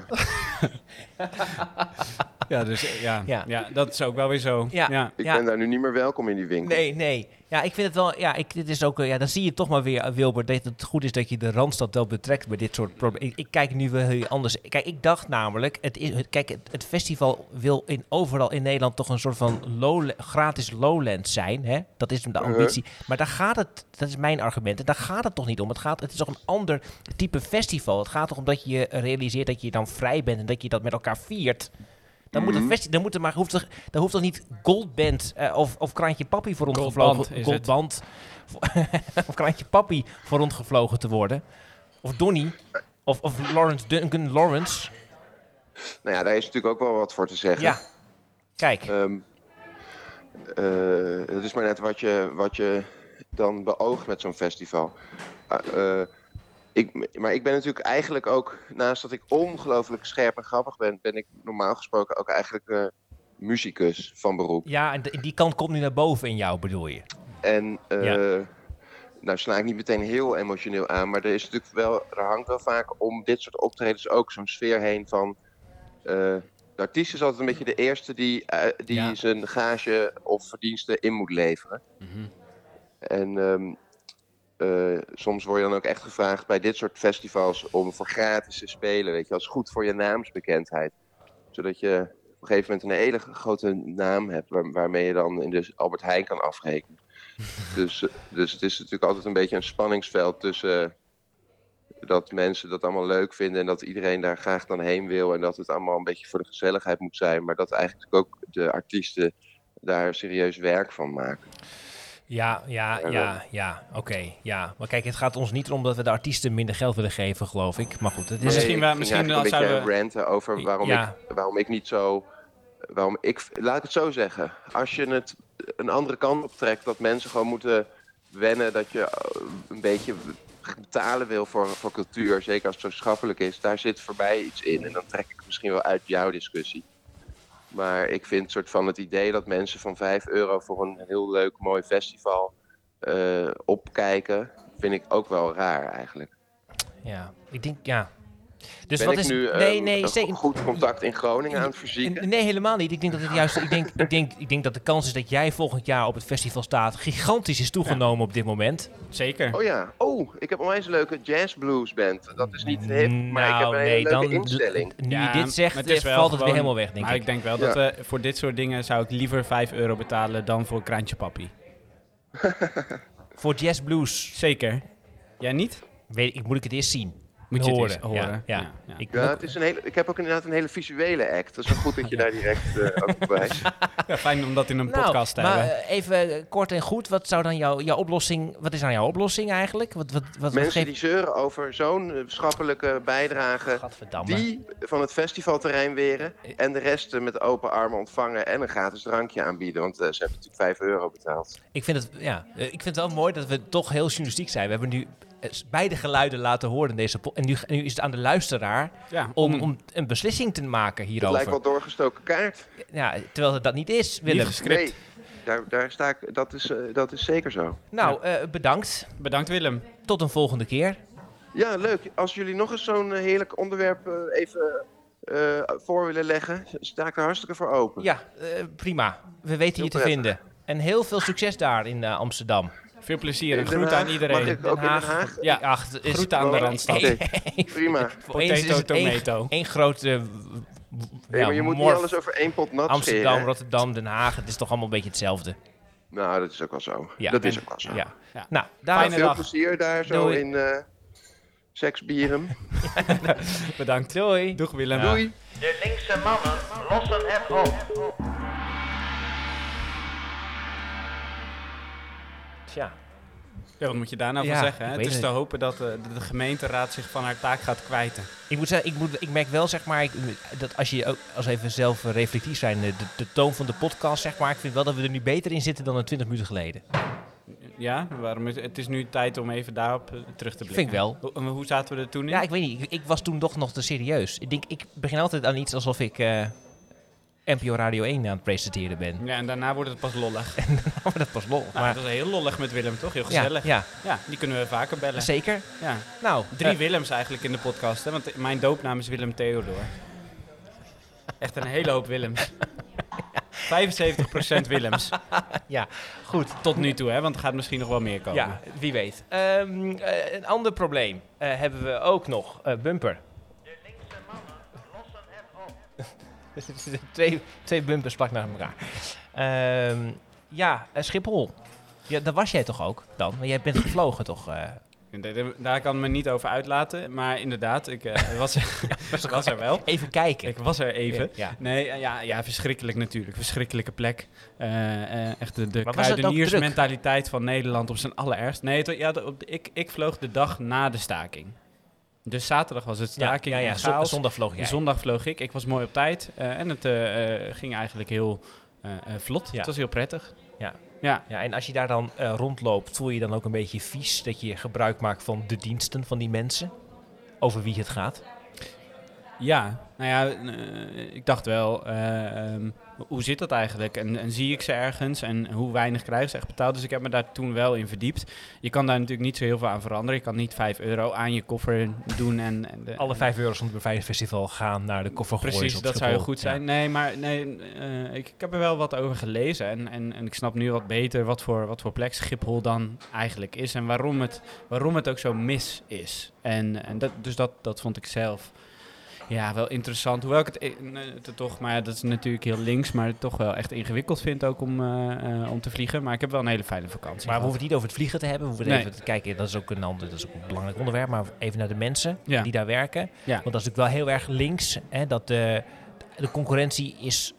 (laughs) Ja, dus eh, ja, Ja. ja. dat is ook wel weer zo. Ja. ja. ik Ja. ben daar nu niet meer welkom in die winkel. Nee, nee. Ja, ik vind het wel. Ja, ik, dit is ook. eh, Ja, dan zie je toch maar weer, eh, Wilbert, dat het goed is dat je de randstad wel betrekt bij dit soort problemen. Ik, ik kijk nu wel heel anders. Kijk, ik dacht namelijk, het is, het, kijk, het, het festival wil in, overal in Nederland toch een soort van low, gratis lowland zijn. Hè? Dat is de Uh-huh. ambitie. Maar daar gaat het, dat is mijn argument, en daar gaat het toch niet om. Het, gaat, het is toch een ander type festival. Het gaat toch om dat je realiseert dat je dan vrij bent en dat je dat met elkaar viert. Dan moet, Mhm. het dan moet er maar, hoeft er, dan hoeft toch niet Goldband eh, of, of Kraantje Papi voor rondgevlogen Goldband (laughs) of Kraantje Papi voor rondgevlogen te worden. Of Donny. Of, of Lawrence Duncan Lawrence. Nou ja, daar is natuurlijk ook wel wat voor te zeggen. Ja. Kijk. Ehm, eh, het is maar net wat je, wat je dan beoogt met zo'n festival. Eh, ik, maar ik ben natuurlijk eigenlijk ook, naast dat ik ongelooflijk scherp en grappig ben, ben ik normaal gesproken ook eigenlijk eh muzikus van beroep. Ja, en die kant komt nu naar boven in jou, bedoel je? En Ja. nou sla ik niet meteen heel emotioneel aan, maar er is natuurlijk wel, er hangt wel vaak om dit soort optredens ook zo'n sfeer heen van. eh, de artiest is altijd een beetje de eerste die, die Ja. zijn gage of verdiensten in moet leveren. Mhm. En ehm, eh, soms word je dan ook echt gevraagd bij dit soort festivals om voor gratis te spelen, weet je, als goed voor je naamsbekendheid. Zodat je op een gegeven moment een hele grote naam hebt waar- waarmee je dan in de Albert Heijn kan afrekenen. (laughs) dus, eh, dus het is natuurlijk altijd een beetje een spanningsveld tussen dat mensen dat allemaal leuk vinden en dat iedereen daar graag dan heen wil en dat het allemaal een beetje voor de gezelligheid moet zijn, maar dat eigenlijk ook de artiesten daar serieus werk van maken. Ja, ja, Ja, ja, ja. Oké, ja. Maar kijk, het gaat ons niet erom dat we de artiesten minder geld willen geven, geloof ik. Maar goed, het is... Nee, misschien wel- misschien een zouden beetje we- ranten over waarom, Ja. ik, waarom ik niet zo... Waarom ik, laat ik het zo zeggen. Als je het een andere kant op trekt, dat mensen gewoon moeten wennen dat je eh, een beetje betalen wil voor, voor cultuur, zeker als het zo schappelijk is, daar zit voor mij iets in. En dan trek ik misschien wel uit jouw discussie. Maar ik vind soort van het idee dat mensen van 5 euro voor een heel leuk, mooi festival eh, opkijken, vind ik ook wel raar eigenlijk. Ja, ik denk, ja. Dus ben wat ik is... nu nee, ehm, nee, een zeker. goed contact in Groningen aan het verzieken? Nee, helemaal niet. Ik denk dat het juist. Ik denk, ik, denk, ik denk dat de kans is dat jij volgend jaar op het festival staat. gigantisch is toegenomen op dit moment. Zeker. Oh ja, oh, ik heb een onwijs leuke jazz blues band. Dat is niet hip, maar ik heb Nou, een nee, hele leuke instelling. Nu Ja, je dit zegt, maar het is eh, wel valt het weer helemaal weg, denk maar ik. ik denk wel Ja. dat we voor dit soort dingen zou ik liever 5 euro betalen dan voor Kraantje Papi. (laughs) Voor Jazz Blues. Zeker. Jij niet? Weet, ik moet ik het eerst zien. Moet je horen. Ja, ja. Ja, ja. Ik, Ja, het is een hele, ik heb ook inderdaad een hele visuele act. Dat is wel goed dat je (laughs) daar direct eh, ook op wijst. Ja, fijn om dat in een nou, podcast te maar hebben. eh, even kort en goed, wat zou dan jouw, jouw oplossing, wat is dan jouw oplossing eigenlijk? Wat, wat, wat, wat Mensen geeft- die zeuren over zo'n eh, schappelijke bijdrage, Gadverdamme. die van het festivalterrein weren en de rest met open armen ontvangen en een gratis drankje aanbieden. Want ze hebben natuurlijk 5 euro betaald. Ik vind, het, ja, ik vind het wel mooi dat we toch heel journalistiek zijn. We hebben nu beide geluiden laten horen in deze En nu, nu is het aan de luisteraar Ja, om, om een beslissing te maken Het hierover. lijkt wel doorgestoken kaart. Ja, terwijl het dat niet is, Willem. Niet. Nee, daar, daar sta ik, dat, is, eh, dat is zeker zo. Nou, eh, bedankt. Bedankt Willem. Tot een volgende keer. Ja, leuk. Als jullie nog eens zo'n eh, heerlijk onderwerp even eh, voor willen leggen, sta ik er hartstikke voor open. Ja, prima. We weten je te vinden. En heel veel succes daar in Amsterdam. Veel plezier en groeten aan iedereen. Mag ik ook in Den Haag? Ja, ach, is- groeten aan de Randstad. (laughs) Prima. Potato, tomato. één grote... eh, Hey, ja, maar je moet niet alles over één pot nat Amsterdam, scheren. Rotterdam, Den Haag. Het is toch allemaal een beetje hetzelfde. Nou, dat is ook wel zo. Ja. dat is ook wel zo. Ja. Ja. Nou, daar Fijne Veel dag. plezier daar zo Doei. in eh Seksbieren. (laughs) Bedankt. Doei. Doeg Willem. Doei. De linkse mannen lossen het op. Ja, wat moet je daar nou Ja, van zeggen? Hè? Het is het. te hopen dat eh, de, de gemeenteraad zich van haar taak gaat kwijten. Ik moet zeggen, ik, moet, ik merk wel, zeg maar, ik, dat als je ook als even zelf eh, reflectief zijn, de, de toon van de podcast, zeg maar, ik vind wel dat we er nu beter in zitten dan een 20 minuten geleden. Ja, waarom is, het is nu tijd om even daarop eh, terug te blikken. Vind ik wel. Hoe, hoe zaten we er toen in? Ja, ik weet niet, ik, ik was toen toch nog te serieus. Ik denk, ik begin altijd aan iets alsof ik eh NPO Radio 1 aan het presenteren ben. Ja, en daarna wordt het pas lollig. maar dat was lol. Nou, maar, dat is heel lollig met Willem, toch? Heel gezellig. ja, Ja, die kunnen we vaker bellen. zeker. Ja. Nou, Drie eh, Willems eigenlijk in de podcast, hè? want mijn doopnaam is Willem Theodor. Echt een hele hoop Willems. (laughs) 75% Willems. (laughs) ja, goed. Tot nu toe, hè? want er gaat misschien nog wel meer komen. Ja, wie weet. Ehm, eh, een ander probleem eh, hebben we ook nog. Bumper. (laughs) twee, twee bumpers plak naar elkaar. Ehm, ja, eh, Schiphol. Ja, daar was jij toch ook dan? Want jij bent gevlogen toch? eh? Daar- kan ik me niet over uitlaten, maar inderdaad, ik eh, (laughs) was, was er wel. Even kijken. Ik was er even. Ja. Nee, ja, ja, verschrikkelijk natuurlijk. Verschrikkelijke plek. Eh, eh, echt de, de was kruideniersmentaliteit van Nederland op zijn allerergst. Nee, het- ja, de- op ik, ik vloog de dag na de staking. Dus zaterdag was het Ja, staking ja, ja, zo- chaos. zondag vloog jij. Zondag vloog ik. Ik was mooi op tijd. eh, en het eh, eh, ging eigenlijk heel vlot. Ja. Het was heel prettig. Ja. Ja. Ja, en als je daar dan rondloopt, voel je dan ook een beetje vies dat je gebruik maakt van de diensten van die mensen? Over wie het gaat? Ja, nou ja, eh, ik dacht wel, eh, ehm, hoe zit dat eigenlijk? En, en zie ik ze ergens? En hoe weinig krijgen ze echt betaald? Dus ik heb me daar toen wel in verdiept. Je kan daar natuurlijk niet zo heel veel aan veranderen. Je kan niet 5 euro aan je koffer doen. En, en de, Alle vijf euro's van het bevrijdingsfestival gaan naar de koffergooiers Precies, op dat zou heel goed zijn. Nee, maar nee, eh, ik, ik heb er wel wat over gelezen. En, en, en ik snap nu wat beter wat voor, wat voor plek Schiphol dan eigenlijk is. En waarom het, waarom het ook zo mis is. En, en dat, dus dat, dat vond ik zelf ja, wel interessant. Hoewel ik het, eh, eh, het toch, maar dat is natuurlijk heel links, maar het toch wel echt ingewikkeld vind ook om, eh, om te vliegen. Maar ik heb wel een hele fijne vakantie. Maar we hoeven het niet over het vliegen te hebben. We hoeven Nee. even te kijken. Dat is ook een ander, dat is ook een belangrijk onderwerp. Maar even naar de mensen Ja. die daar werken. Ja. Want dat is natuurlijk wel heel erg links. Hè, dat de, de concurrentie is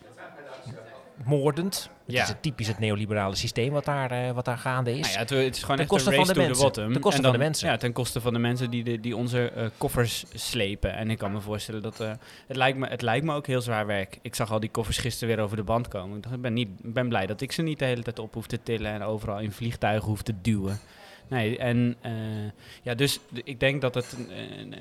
moordend. Het Ja. is het typisch het neoliberale systeem wat daar, eh, wat daar gaande is. Nou ja, het, het is gewoon Ten echt koste een van de to mensen. the. Ten koste van de mensen. Ja, ten koste van de mensen die, de, die onze eh, koffers slepen. En ik kan me voorstellen dat... eh, het, lijkt me, het lijkt me ook heel zwaar werk. Ik zag al die koffers gisteren weer over de band komen. Ik dacht, ik ben, niet, ik ben blij dat ik ze niet de hele tijd op hoef te tillen... en overal in vliegtuigen hoef te duwen. Nee, en eh, ja, dus ik denk dat het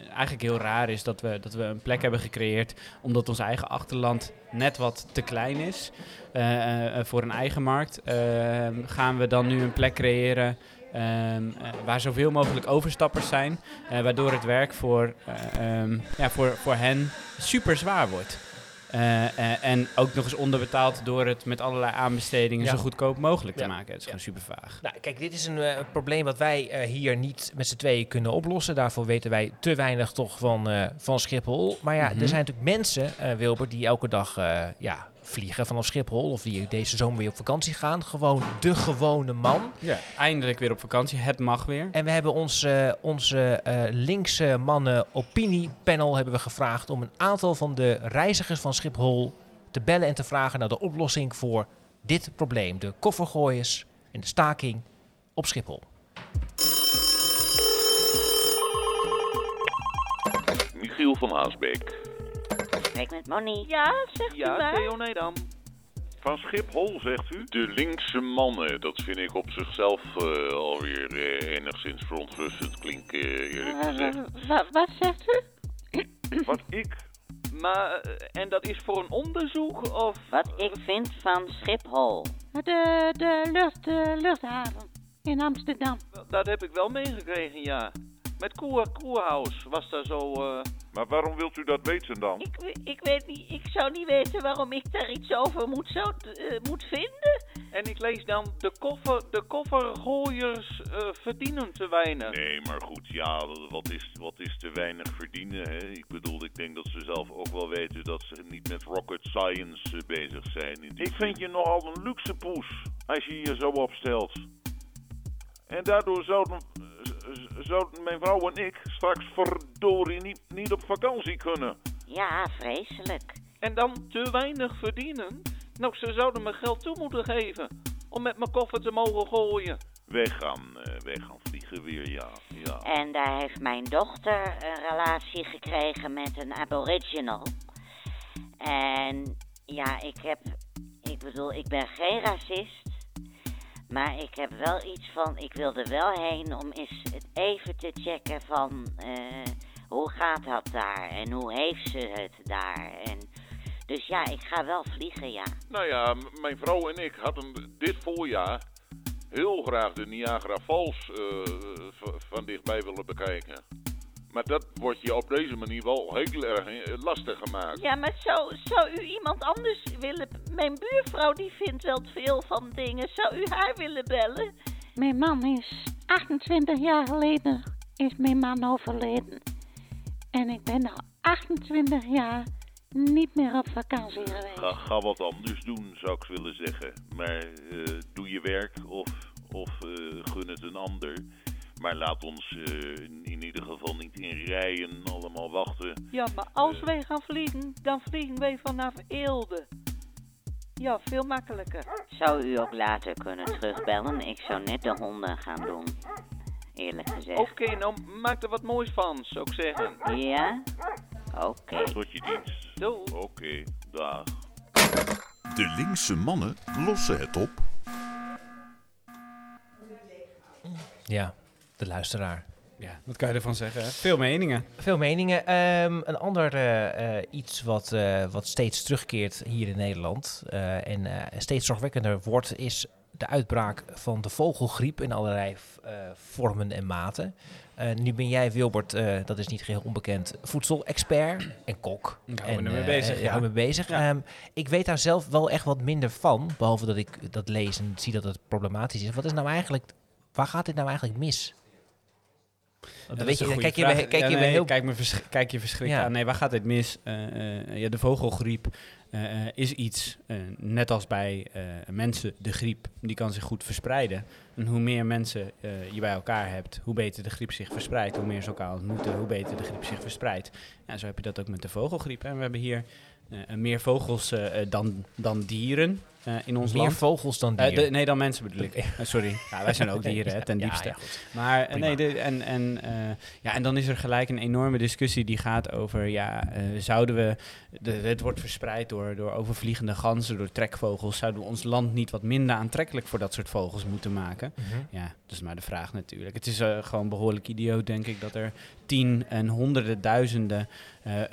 eigenlijk heel raar is dat we, dat we een plek hebben gecreëerd... omdat ons eigen achterland net wat te klein is eh, eh, voor een eigen markt. eh, gaan we dan nu een plek creëren ehm, eh, waar zoveel mogelijk overstappers zijn, waardoor het werk voor, eh, ehm, ja, voor, voor hen super zwaar wordt. Eh, eh, en ook nog eens onderbetaald door het met allerlei aanbestedingen Ja. zo goedkoop mogelijk Ja. te maken. Het is gewoon super vaag. Nou, kijk, dit is een eh, probleem wat wij hier niet met z'n tweeën kunnen oplossen. Daarvoor weten wij te weinig toch van, van Schiphol. Maar ja, Mhm. er zijn natuurlijk mensen, Wilbert, die elke dag ja, vliegen vanaf Schiphol of die deze zomer weer op vakantie gaan. Gewoon de gewone man. Ja, eindelijk weer op vakantie. Het mag weer. En we hebben ons, eh, onze eh, linkse mannen opiniepanel hebben we gevraagd om een aantal van de reizigers van Schiphol te bellen en te vragen naar de oplossing voor dit probleem. De koffergooiers en de staking op Schiphol. Michiel van Haasbeek. Spreek met Money. Ja, zegt u Ja, maar. Theo Nedam. Van Schiphol, zegt u? De linkse mannen, dat vind ik op zichzelf eh, alweer eh, enigszins verontrustend klinken, eh, eerlijk gezegd. Wat, wat zegt u? Wat ik? Maar, eh, en dat is voor een onderzoek of... Wat ik vind van Schiphol. De, de lucht, de luchthaven in Amsterdam. Dat heb ik wel meegekregen, ja. Met Koer, Koerhaus was daar zo... eh, Maar waarom wilt u dat weten dan? Ik, ik weet niet, ik zou niet weten waarom ik daar iets over moet, zou, eh, moet vinden. En ik lees dan, de, koffer, de koffergooiers eh, verdienen te weinig. Nee, maar goed, ja, wat is, wat is te weinig verdienen? Hè? Ik bedoel, ik denk dat ze zelf ook wel weten dat ze niet met rocket science bezig zijn. Ik vind je nogal een luxe poes, als je je zo opstelt. En daardoor zouden, mijn vrouw en ik straks verdorie niet, niet op vakantie kunnen. Ja, vreselijk. En dan te weinig verdienen? Nou, ze zouden me geld toe moeten geven. Om met mijn koffer te mogen gooien. Wij gaan, eh, wij gaan vliegen weer, ja. ja. En daar heeft mijn dochter een relatie gekregen met een aboriginal. En ja, ik heb, ik bedoel, ik ben geen racist. Maar ik heb wel iets van, ik wil er wel heen om eens even te checken van eh, hoe gaat dat daar en hoe heeft ze het daar. En, dus ja, ik ga wel vliegen, ja. Nou ja, mijn vrouw en ik hadden dit voorjaar heel graag de Niagara Falls eh, van dichtbij willen bekijken. Maar dat wordt je op deze manier wel heel erg eh, lastig gemaakt. Ja, maar zou, zou u iemand anders willen... Mijn buurvrouw die vindt wel veel van dingen. Zou u haar willen bellen? Mijn man is 28 jaar geleden is mijn man overleden. En ik ben al 28 jaar niet meer op vakantie geweest. Ga, ga wat anders doen, zou ik willen zeggen. Maar eh, doe je werk of, of eh, gun het een ander. Maar laat ons eh, in, in ieder geval niet in rijen allemaal wachten. Ja, maar als wij gaan vliegen, dan vliegen wij vanaf Eelde. Ja, veel makkelijker. Zou u ook later kunnen terugbellen? Ik zou net de honden gaan doen. Eerlijk gezegd. Oké, nou maak er wat moois van, zou ik zeggen. Ja? Oké. Tot je dienst. Doei. Oké, dag. De linkse mannen lossen het op. Ja, de luisteraar. Ja, wat kan je ervan zeggen? hè? Veel meningen. Veel meningen. Ehm, een ander eh, eh, iets wat, eh, wat steeds terugkeert hier in Nederland en steeds zorgwekkender wordt, is de uitbraak van de vogelgriep in allerlei vormen en maten. Nu ben jij, Wilbert, dat is niet geheel onbekend, voedselexpert en kok. Ik hou me bezig, ja. me bezig. Ja. Ik weet daar zelf wel echt wat minder van, behalve dat ik dat lees en zie dat het problematisch is. Wat is nou eigenlijk, waar gaat dit nou eigenlijk mis? Weet je, dan kijk je, me- kijk je heel kijk, me kijk je verschrikt Ja. aan. Nee, waar gaat dit mis? Eh, eh, ja, de vogelgriep eh, is iets, net als bij mensen, de griep, die kan zich goed verspreiden. En hoe meer mensen je bij elkaar hebt, hoe beter de griep zich verspreidt. Hoe meer ze elkaar ontmoeten, hoe beter de griep zich verspreidt. Ja, zo heb je dat ook met de vogelgriep. En we hebben hier meer vogels dan, dan dieren eh, in ons Meer land. vogels dan Eh, dieren. de- nee, dan mensen bedoel ik. (laughs) Eh, sorry. Ja, wij zijn ook (laughs) dieren, hè, ten diepste. ja, maar Prima. nee, de, en, en, ja, en dan is er gelijk een enorme discussie die gaat over, ja, zouden we, de, het wordt verspreid door, door overvliegende ganzen, door trekvogels, zouden we ons land niet wat minder aantrekkelijk voor dat soort vogels moeten maken? Mhm. Ja, dat is maar de vraag natuurlijk. Het is gewoon behoorlijk idioot, denk ik, dat er tien en honderden duizenden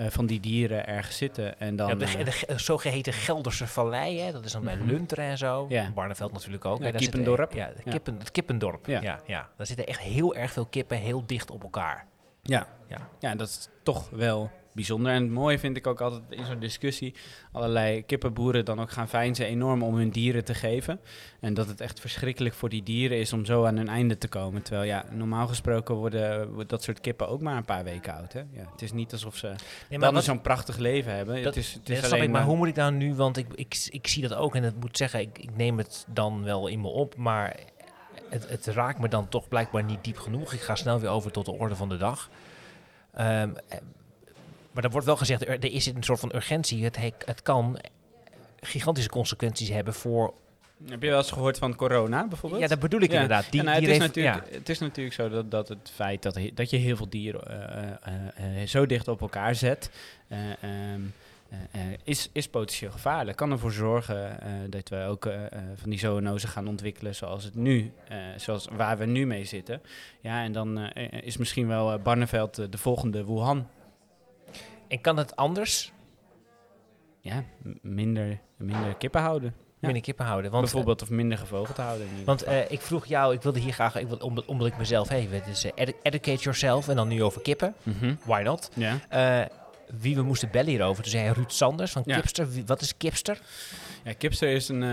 van die dieren ergens zitten. En dan, de, de, ge- zogeheten Gelderse Vallei, hè, dat is dan bij Mhm. Lunteren en zo. Ja. Barneveld natuurlijk ook. Ja, daar Kiependorp. ja. Kippen, het Kippendorp. Ja. Ja. Ja, Daar zitten echt heel erg veel kippen heel dicht op elkaar. Ja. Ja. ja, dat is toch wel bijzonder. En het mooie vind ik ook altijd in zo'n discussie... allerlei kippenboeren dan ook gaan veinzen enorm om hun dieren te geven. En dat het echt verschrikkelijk voor die dieren is om zo aan hun einde te komen. Terwijl ja, normaal gesproken worden, dat soort kippen ook maar een paar weken oud. Hè? Ja, het is niet alsof ze maar dan zo'n prachtig leven hebben. Dat, het is, het dat is snap alleen ik, maar hoe moet ik nou nu, want ik, ik, ik zie dat ook en het moet zeggen, ik, ik neem het dan wel in me op, maar het, het raakt me dan toch blijkbaar niet diep genoeg. Ik ga snel weer over tot de orde van de dag. Eh, maar er wordt wel gezegd, er, er is een soort van urgentie. Het, he- het kan gigantische consequenties hebben voor... Heb je wel eens gehoord van corona bijvoorbeeld? Ja, dat bedoel ik inderdaad. Die- En, nou, die het, is natuurlijk, het is natuurlijk zo dat, dat het feit dat, dat je heel veel dieren eh, eh, eh, zo dicht op elkaar zet, eh, ehm, eh, eh, is, is potentieel gevaarlijk. Kan ervoor zorgen eh, dat we ook eh, eh, van die zoonosen gaan ontwikkelen zoals het nu, eh, zoals waar we nu mee zitten. Ja, en dan eh, eh, is misschien wel eh, Barneveld eh, de volgende Wuhan. En kan het anders? Ja, minder, minder kippen houden. Ja. Minder kippen houden. Want, Bijvoorbeeld, of minder gevogeld houden. Want eh, ik vroeg jou, ik wilde hier graag, ik wil, omdat, omdat ik mezelf even, het is eh, edu- educate yourself en dan nu over kippen. Mhm. Why not? Ja. Eh, wie we moesten bellen hierover. Toen zei Ruud Sanders van Ja. Kipster. Wie- wat is Kipster? Ja, Kipster is een, eh,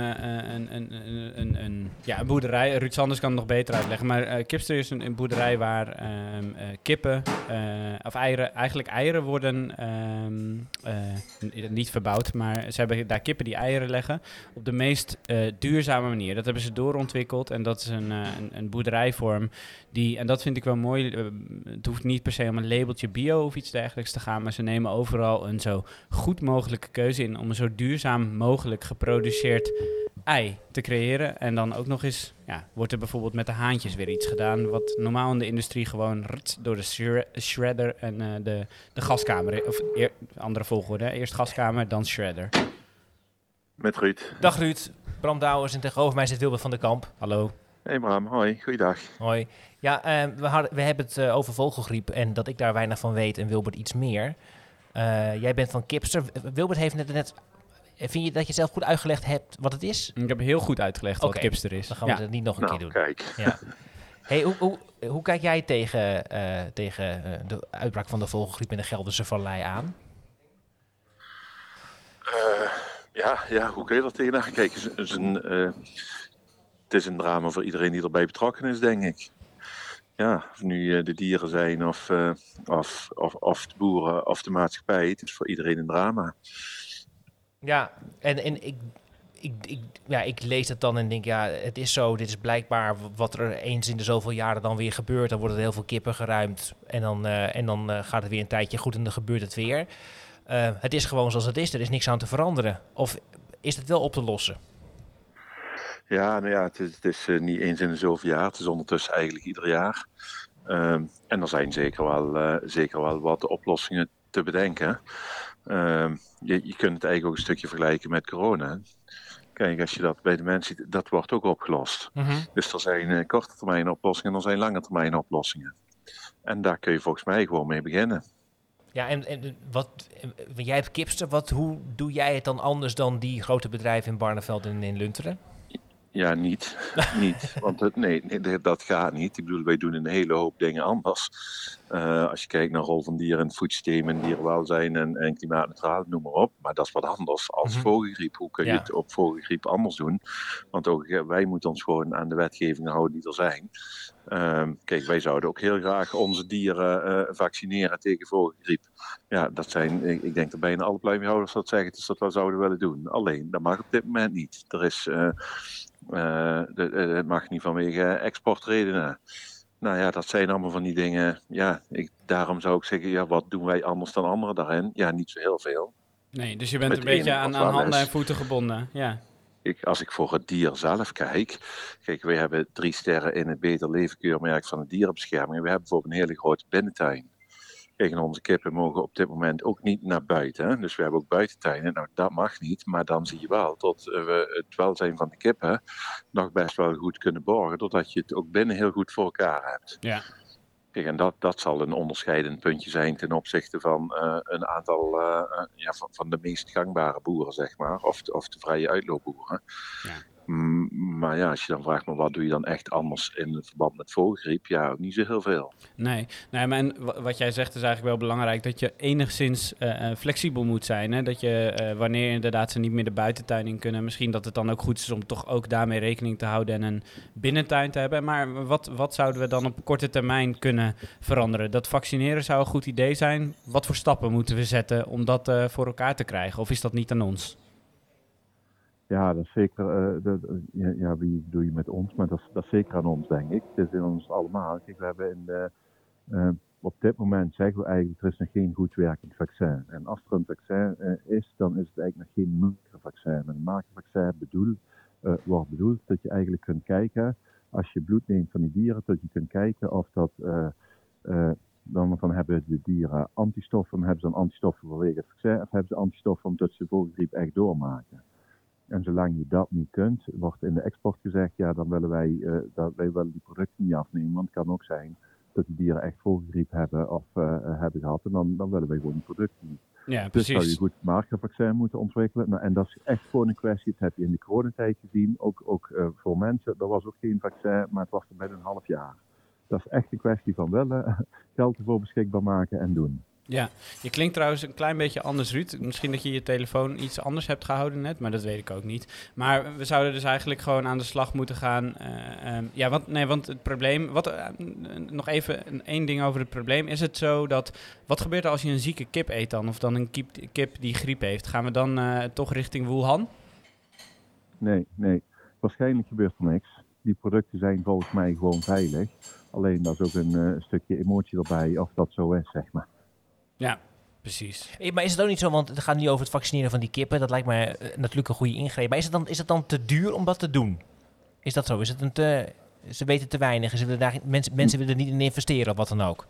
een, een, een, een, een, ja, een boerderij. Ruud Sanders kan het nog beter uitleggen. Maar eh, Kipster is een, boerderij waar ehm, eh, kippen eh, of eieren, eigenlijk eieren worden ehm, eh, niet verbouwd. Maar ze hebben daar kippen die eieren leggen op de meest eh, duurzame manier. Dat hebben ze doorontwikkeld. En dat is een, eh, een, een boerderijvorm die, en dat vind ik wel mooi. eh, het hoeft niet per se om een labeltje bio of iets dergelijks te gaan. Maar ze nemen overal een zo goed mogelijke keuze in om een zo duurzaam mogelijk geproduceerd ei te creëren. En dan ook nog eens, ja, wordt er bijvoorbeeld met de haantjes weer iets gedaan. Wat normaal in de industrie gewoon rts door de shre- shredder en eh, de, de gaskamer. Of eer- andere volgorde. hè. Eerst gaskamer, dan shredder. Met Ruud. Dag Ruud, Bram Douwers en tegenover mij zit Wilbert van der Kamp. Hallo. Hey Bram, hoi, goeiedag. Hoi. Ja, eh, we, hadden, we hebben het eh, over vogelgriep en dat ik daar weinig van weet en Wilbert iets meer. Eh, jij bent van Kipster. Wilbert heeft net, net... Vind je dat je zelf goed uitgelegd hebt wat het is? Ik heb heel goed uitgelegd wat Oké, Kipster is. Dan gaan we Ja. het niet nog een Nou, keer doen. kijk. Ja. Hey, hoe, hoe, hoe kijk jij tegen, eh, tegen eh, de uitbraak van de vogelgriep in de Gelderse Vallei aan? Eh, ja, ja, hoe kun je er tegenaan kijken? Het is, een, eh, het is een drama voor iedereen die erbij betrokken is, denk ik. Ja, of nu eh, de dieren zijn of, eh, of, of, of de boeren of de maatschappij. Het is voor iedereen een drama. Ja, en, en ik, ik, ik, ja, ik lees het dan en denk, ja, het is zo. Dit is blijkbaar wat er eens in de zoveel jaren dan weer gebeurt. Dan worden er heel veel kippen geruimd en dan, eh, en dan eh, gaat het weer een tijdje goed en dan gebeurt het weer. Eh, het is gewoon zoals het is. Er is niks aan te veranderen. Of is het wel op te lossen? Ja, nou ja, het is, het is niet eens in de zoveel jaar. Het is ondertussen eigenlijk ieder jaar. Ehm, en er zijn zeker wel, zeker wel wat oplossingen te bedenken. Ehm, je, je kunt het eigenlijk ook een stukje vergelijken met corona. Kijk, als je dat bij de mensen ziet, dat wordt ook opgelost. Mhm. Dus er zijn eh, korte termijn oplossingen en er zijn lange termijn oplossingen. En daar kun je volgens mij gewoon mee beginnen. Ja, en, en wat, jij hebt kipster. Wat, hoe doe jij het dan anders dan die grote bedrijven in Barneveld en in Lunteren? Ja, niet. (laughs) niet. Want het, nee, nee, dat gaat niet. Ik bedoel, wij doen een hele hoop dingen anders. Eh, als je kijkt naar rol van dieren in het voedsysteem en dierenwelzijn en, en klimaatneutraal, noem maar op. Maar dat is wat anders als Mhm. vogelgriep. Hoe kun je Ja. het op vogelgriep anders doen? Want ook wij moeten ons gewoon aan de wetgevingen houden die er zijn. Ehm, kijk, wij zouden ook heel graag onze dieren eh, vaccineren tegen vogelgriep. Ja, dat zijn, ik, ik denk dat bijna alle pluimveehouders dat zeggen, dus dat we zouden willen doen. Alleen, dat mag op dit moment niet. Er is, eh, eh, de- eh, het mag niet vanwege exportredenen. Nou ja, dat zijn allemaal van die dingen. Ja, ik, daarom zou ik zeggen, ja, wat doen wij anders dan anderen daarin? Ja, niet zo heel veel. Nee, dus je bent Met een beetje aan, handen en voeten gebonden. Ja. Ik, als ik voor het dier zelf kijk. Kijk, wij hebben drie sterren in het Beter Leven keurmerk van de dierenbescherming. En we hebben bijvoorbeeld een hele grote binnentuin. Kijk, en onze kippen mogen op dit moment ook niet naar buiten. Hè? Dus we hebben ook buitentuinen. Nou, dat mag niet. Maar dan zie je wel dat eh, we het welzijn van de kippen nog best wel goed kunnen borgen. Doordat je het ook binnen heel goed voor elkaar hebt. Ja. Kijk, en dat, dat zal een onderscheidend puntje zijn ten opzichte van eh, een aantal eh, ja, van, van de meest gangbare boeren, zeg maar. Of, of de vrije uitloopboeren. Ja. Maar ja, als je dan vraagt, maar wat doe je dan echt anders in verband met vogelgriep? Ja, niet zo heel veel. Nee, nee maar wat jij zegt is eigenlijk wel belangrijk. Dat je enigszins eh, eh, flexibel moet zijn. Hè? Dat je eh, wanneer inderdaad ze niet meer de buitentuin in kunnen... misschien dat het dan ook goed is om toch ook daarmee rekening te houden... en een binnentuin te hebben. Maar wat, wat zouden we dan op korte termijn kunnen veranderen? Dat vaccineren zou een goed idee zijn. Wat voor stappen moeten we zetten om dat voor elkaar te krijgen? Of is dat niet aan ons? Ja, dat is zeker. eh, dat, ja, wie doe je met ons? Maar dat is, dat zeker aan ons, denk ik. Het is in ons allemaal. Kijk, we hebben in de, eh, op dit moment zeggen we eigenlijk, er is nog geen goed werkend vaccin. En als er een vaccin eh, is, dan is het eigenlijk nog geen makervaccin. En een makervaccin bedoelt, eh, wordt bedoeld dat je eigenlijk kunt kijken, als je bloed neemt van die dieren, dat je kunt kijken of dat, eh, eh, dan, dan hebben de dieren antistoffen, hebben ze dan antistoffen vanwege het vaccin, of hebben ze antistoffen omdat ze de vogelgriep echt doormaken. En zolang je dat niet kunt, wordt in de export gezegd, ja, dan willen wij, eh, dat wij willen die producten niet afnemen. Want het kan ook zijn dat die dieren echt vogelgriep hebben of eh, hebben gehad. En dan, dan willen wij gewoon die producten niet. Ja, dus precies. zou je goed markervaccin moeten ontwikkelen. Nou, en dat is echt gewoon een kwestie, dat heb je in de coronatijd gezien, ook, ook eh, voor mensen. Er was ook geen vaccin, maar het was er binnen een half jaar. Dat is echt een kwestie van willen, (laughs) geld ervoor beschikbaar maken en doen. Ja, je klinkt trouwens een klein beetje anders, Ruud. Misschien dat je je telefoon iets anders hebt gehouden net, maar dat weet ik ook niet. Maar we zouden dus eigenlijk gewoon aan de slag moeten gaan. eh, ehm, ja, want, nee, want het probleem... Wat, eh, nog even één ding over het probleem. Is het zo dat... Wat gebeurt er als je een zieke kip eet dan? Of dan een kip, kip die griep heeft? Gaan we dan eh, toch richting Wuhan? Nee, nee. Waarschijnlijk gebeurt er niks. Die producten zijn volgens mij gewoon veilig. Alleen dat is ook een stukje emotie erbij of dat zo is, zeg maar. Ja, precies. Eh, Maar is het ook niet zo, want het gaat nu over het vaccineren van die kippen. Dat lijkt me eh, natuurlijk een goede ingreep. Maar is het, dan, is het dan te duur om dat te doen? Is dat zo? Is het een te, ze weten te weinig? Ze willen daar, mensen, mensen willen er niet in investeren of wat dan ook?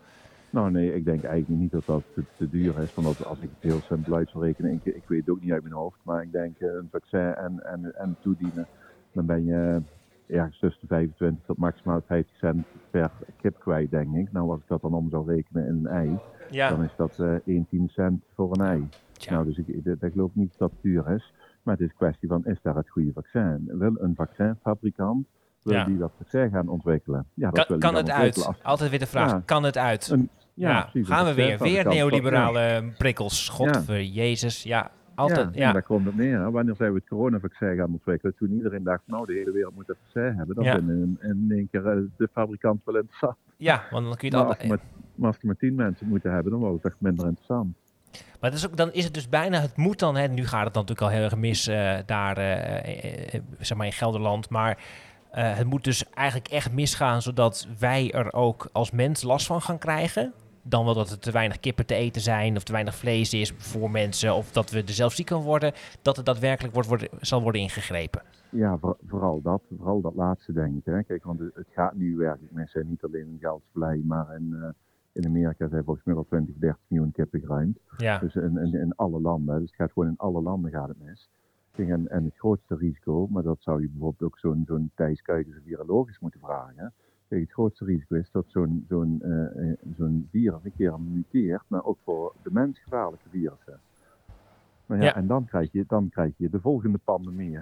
Nou nee, ik denk eigenlijk niet dat dat te, te duur is. Want als, als ik het heel simpel uit zou rekenen, ik, ik weet het ook niet uit mijn hoofd. Maar ik denk eh, een vaccin en, en, en toedienen, dan ben je ergens tussen de 25 tot maximaal 50 cent per kip kwijt, denk ik. Nou, als ik dat dan om zou rekenen in een ei, Ja. dan is dat eh 1 10 cent voor een ei. Nou, dus ik, ik, ik geloof niet dat het duur is. Maar het is een kwestie van, is daar het goede vaccin? Wil een vaccinfabrikant, wil Ja. die dat vaccin gaan ontwikkelen? Ja, dat Kan, kan het uit? als- Altijd weer de vraag, Ja. kan het uit? Een- ja, precies, gaan we weer. Weer neoliberale eh, prikkels. God Jezus. Ja, altijd. Ja, Ja, daar komt het neer. hè. Wanneer zijn we het coronavaccin gaan ontwikkelen? Toen iedereen dacht, nou, de hele wereld moet een vaccin hebben. Dan Ja. vinden in, in één keer eh, de fabrikant wel interessant. Ja, want dan kun je het maar al- als, we met, maar tien mensen moeten hebben, dan wordt het echt minder interessant. Maar is ook, dan is het dus bijna, het moet dan, hè, nu gaat het dan natuurlijk al heel erg mis eh, daar, eh, eh, zeg maar in Gelderland, maar het moet dus eigenlijk echt misgaan, zodat wij er ook als mens last van gaan krijgen. Dan wel dat er te weinig kippen te eten zijn, of te weinig vlees is voor mensen, of dat we er zelf ziek van worden, dat er daadwerkelijk wordt, worden, zal worden ingegrepen. Ja, voor- vooral dat. Vooral dat laatste, denk ik. Hè. Kijk, want het, gaat nu werkelijk mis. hè. Niet alleen in Geldsvlei, maar in, in Amerika zijn volgens mij al 20, 30 miljoen kippen geruimd. Ja. Dus in, in, in alle landen. Dus het gaat gewoon in alle landen gaat het mis. En, en het grootste risico, maar dat zou je bijvoorbeeld ook zo'n zo'n Thijs of virologisch moeten vragen. Kijk, het grootste risico is dat zo'n zo'n eh, eh, zo'n virus een keer muteert, maar ook voor de mens gevaarlijke virussen. Nou ja, Ja. en dan krijg, je, dan krijg je de volgende pandemie.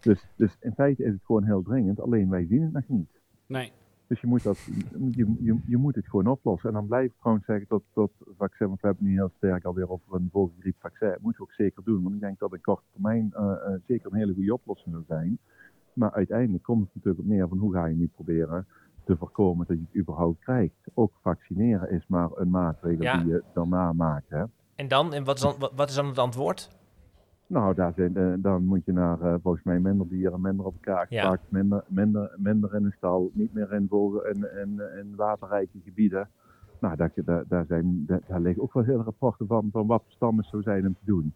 Dus, dus in feite is het gewoon heel dringend, alleen wij zien het nog niet. Nee. Dus je moet, dat, je, je, je moet het gewoon oplossen. En dan blijf ik gewoon zeggen tot, tot vaccin, want we hebben nu heel sterk alweer over een vogelgriepvaccin. Dat moeten we ook zeker doen, want ik denk dat in korte termijn eh, eh, zeker een hele goede oplossing zal zijn. Maar uiteindelijk komt het natuurlijk op neer van hoe ga je nu proberen te voorkomen dat je het überhaupt krijgt. Ook vaccineren is maar een maatregel Ja. die je daarna maakt. Hè. En dan, en wat is dan, wat is dan het antwoord? Nou, daar zijn, eh, dan moet je naar eh, volgens mij minder dieren, minder op elkaar Ja. gepakt, minder, minder, minder in een stal, niet meer in, in, in, in waterrijke gebieden. Nou, daar, daar, daar, zijn, daar, daar liggen ook wel hele rapporten van, van wat verstandig zou zijn om te doen.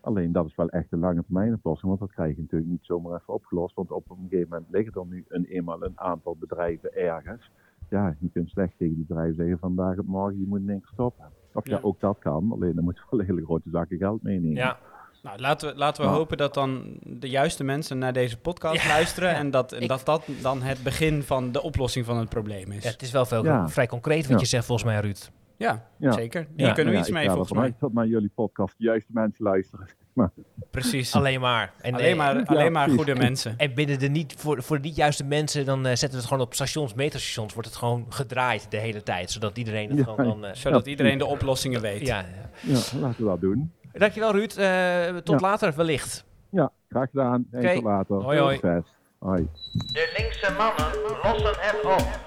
Alleen dat is wel echt een lange termijn oplossing, want dat krijg je natuurlijk niet zomaar even opgelost. Want op een gegeven moment liggen er nu een, eenmaal een aantal bedrijven ergens. Ja, je kunt slecht tegen die bedrijven zeggen vandaag op morgen, je moet keer stoppen. Of ja, Ja. ook dat kan, alleen dan moet je wel hele grote zakken geld meenemen. Ja. Nou, laten we, laten we hopen dat dan de juiste mensen naar deze podcast luisteren. En, dat, en Ik- dat dat dan het begin van de oplossing van het probleem is. Ja, het is wel veel, Ja. vrij concreet wat Ja. je zegt volgens mij, Ruud. Ja, Ja. zeker. Hier Ja, kunnen we iets ja, mee ik volgens mij. uit dat naar jullie podcast de juiste mensen luisteren. maar. Precies. (laughs) Alleen maar. En, Alleen maar- ja, alleen maar goede mensen. En binnen de niet, voor, voor de niet juiste mensen, dan eh, zetten we het gewoon op stations, metrostations, wordt het gewoon gedraaid de hele tijd. Zodat iedereen het Ja, gewoon dan... eh, Zodat iedereen de oplossingen weet. Ja. Ja, laten we dat doen. Dankjewel Ruud. Eh, tot Ja. later wellicht. Ja, graag gedaan. Oké. tot later. Hoi, hoi. Succes. Hoi. De linkse mannen lossen het op.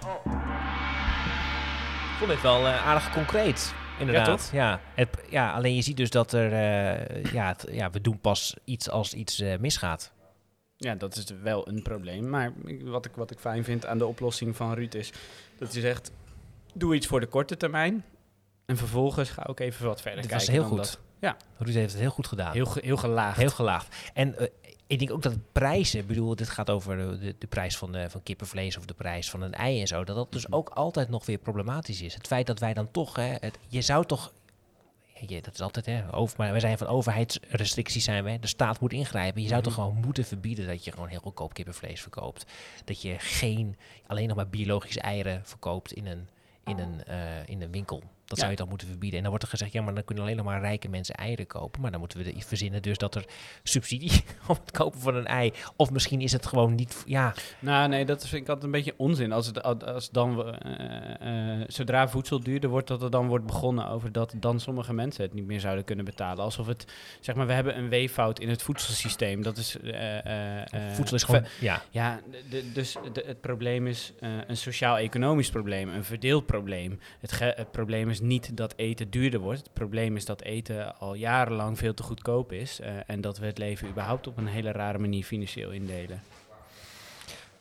Ik vond dit wel eh, aardig concreet. Inderdaad. Ja, het, ja, alleen je ziet dus dat er... eh, ja, het- ja, we doen pas iets als iets misgaat. Ja, dat is wel een probleem. Maar ik- wat ik, wat ik fijn vind aan de oplossing van Ruud is dat hij zegt: doe iets voor de korte termijn. En vervolgens ga ook even wat verder Dit kijken. was heel dan goed. dat. Ja, Ruud heeft het heel goed gedaan. heel, heel gelaagd. Heel gelaagd. En eh, ik denk ook dat prijzen, ik bedoel, dit gaat over de, de, prijs van, eh, van kippenvlees of de prijs van een ei en zo, dat dat dus ook altijd nog weer problematisch is. Het feit dat wij dan toch, hè, het, je zou toch, je, dat is altijd, hè, over, maar wij zijn van overheidsrestricties zijn we, de staat moet ingrijpen. Je zou toch gewoon moeten verbieden dat je gewoon heel goedkoop kippenvlees verkoopt. Dat je geen, alleen nog maar biologische eieren verkoopt in een, in een, eh, in een winkel. Dat zou je dan moeten verbieden. En dan wordt er gezegd, ja, maar dan kunnen alleen nog maar rijke mensen eieren kopen. Maar dan moeten we er verzinnen dus dat er subsidie (laughs) op het kopen van een ei. Of misschien is het gewoon niet, ja, Nou, nee, dat vind ik altijd een beetje onzin. Als, het, als dan, eh, eh, zodra voedsel duurder wordt, dat er dan wordt begonnen over dat dan sommige mensen het niet meer zouden kunnen betalen. Alsof het, zeg maar, we hebben een weeffout in het voedselsysteem. Dat is... eh, voedsel is gewoon, ja. Ja, dus het probleem is een sociaal-economisch probleem, een verdeeld probleem. Het, ge- het probleem is niet dat eten duurder wordt. Het probleem is dat eten al jarenlang veel te goedkoop is. eh, en dat we het leven überhaupt op een hele rare manier financieel indelen.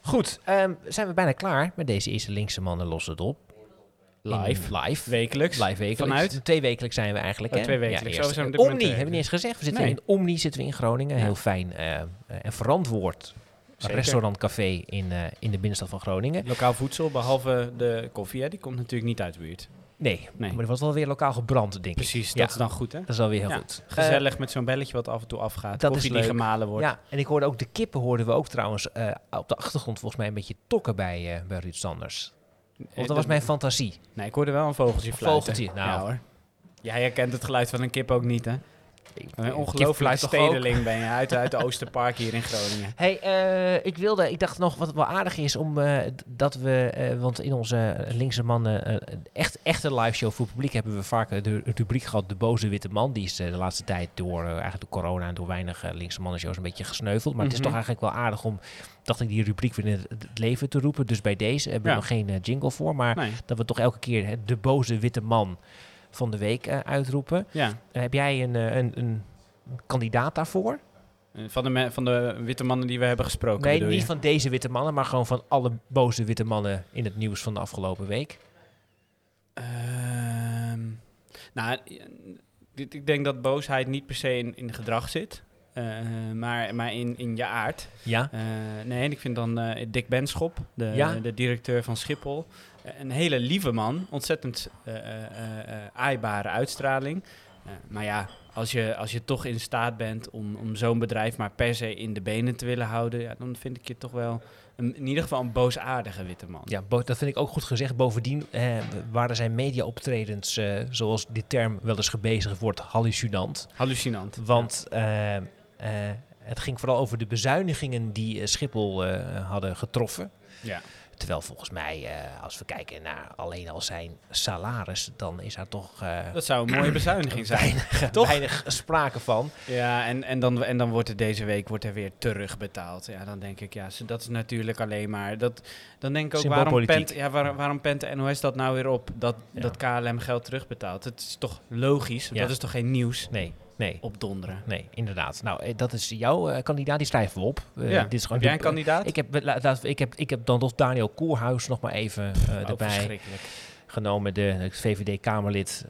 Goed, ehm, zijn we bijna klaar met deze eerste linkse mannen lossen het op. In- Live. live. Wekelijks. Live wekelijks. Vanuit? Twee wekelijks zijn we eigenlijk. Oh, hè? twee wekelijks. we zijn op Eh, dit Omni, hebben we niet eens gezegd. We zitten Nee. in Omni zitten we in Groningen. Ja. Heel fijn eh, en verantwoord Zeker. restaurant café in, eh, in de binnenstad van Groningen. Lokaal voedsel, behalve de koffie, hè, die komt natuurlijk niet uit de buurt. Nee, Nee. maar er was wel weer lokaal gebrand, denk ik. Precies, Ja, dat is dan goed, hè? Dat is wel weer heel Ja, goed. Gezellig met zo'n belletje wat af en toe afgaat. Dat koffie is die leuk. gemalen wordt. Ja, en ik hoorde ook de kippen hoorden we ook trouwens eh, op de achtergrond volgens mij een beetje tokken bij, eh bij Ruud Sanders. Of dat was mijn fantasie. Nee, ik hoorde wel een vogeltje fluiten. vogeltje, nou. Ja hoor. Jij herkent het geluid van een kip ook niet, hè? Een ongelooflijk stedeling ben je uit, uit de Oosterpark hier in Groningen. Hey, eh, ik wilde, ik dacht nog wat wel aardig is om eh, dat we, eh, want in onze linkse mannen, echt echte live show voor het publiek hebben we vaak de rubriek gehad, de boze witte man. Die is de laatste tijd door, eigenlijk door corona en door weinig linkse mannen shows een beetje gesneuveld. Maar het is Mhm. toch eigenlijk wel aardig om, dacht ik, die rubriek weer in het, leven te roepen. Dus bij deze hebben we Ja. nog geen jingle voor, maar Nee. dat we toch elke keer hè, de boze witte man van de week eh, uitroepen. Ja. Eh, heb jij een, eh, een, een kandidaat daarvoor? Van de, me- van de witte mannen die we hebben gesproken, Nee, niet je? van deze witte mannen, maar gewoon van alle boze witte mannen in het nieuws van de afgelopen week. Ehm, nou, ik denk dat boosheid niet per se in, in gedrag zit, maar, maar in, in je aard. Ja. Eh, nee, ik vind dan eh, Dick Benschop, de, Ja? de directeur van Schiphol, een hele lieve man. Ontzettend eh, eh, eh, aaibare uitstraling. Maar ja, als je, als je toch in staat bent om, om zo'n bedrijf maar per se in de benen te willen houden, ja, dan vind ik je toch wel een, in ieder geval een boosaardige witte man. Ja, dat vind ik ook goed gezegd. Bovendien eh, waren zijn media-optredens, eh, zoals die term wel eens gebezigd wordt, hallucinant. Hallucinant. Want eh, het ging vooral over de bezuinigingen die Schiphol hadden getroffen. Ja. Terwijl volgens mij, eh, als we kijken naar alleen al zijn salaris, dan is daar toch... eh, Dat zou een mooie bezuiniging zijn. Weinig, Toch? weinig sprake van. Ja, en, en, dan, en dan wordt er deze week wordt er weer terugbetaald. Ja, dan denk ik, ja, dat is natuurlijk alleen maar. Dat, dan denk ik ook, waarom pent, ja, waar- waarom pent de NOS dat nou weer op? Dat, Ja. dat KLM geld terugbetaalt. Het is toch logisch? Ja. Dat is toch geen nieuws? Nee, nee. Opdonderen. Nee, inderdaad. Nou, eh, dat is jouw eh, kandidaat, die schrijven we op. Eh, Ja. dit is gewoon Heb jij een kandidaat? Ik heb, laat- ik heb, ik heb dan toch Daniel Koerhuis nog maar even Oh, erbij genomen. De, VVD-Kamerlid.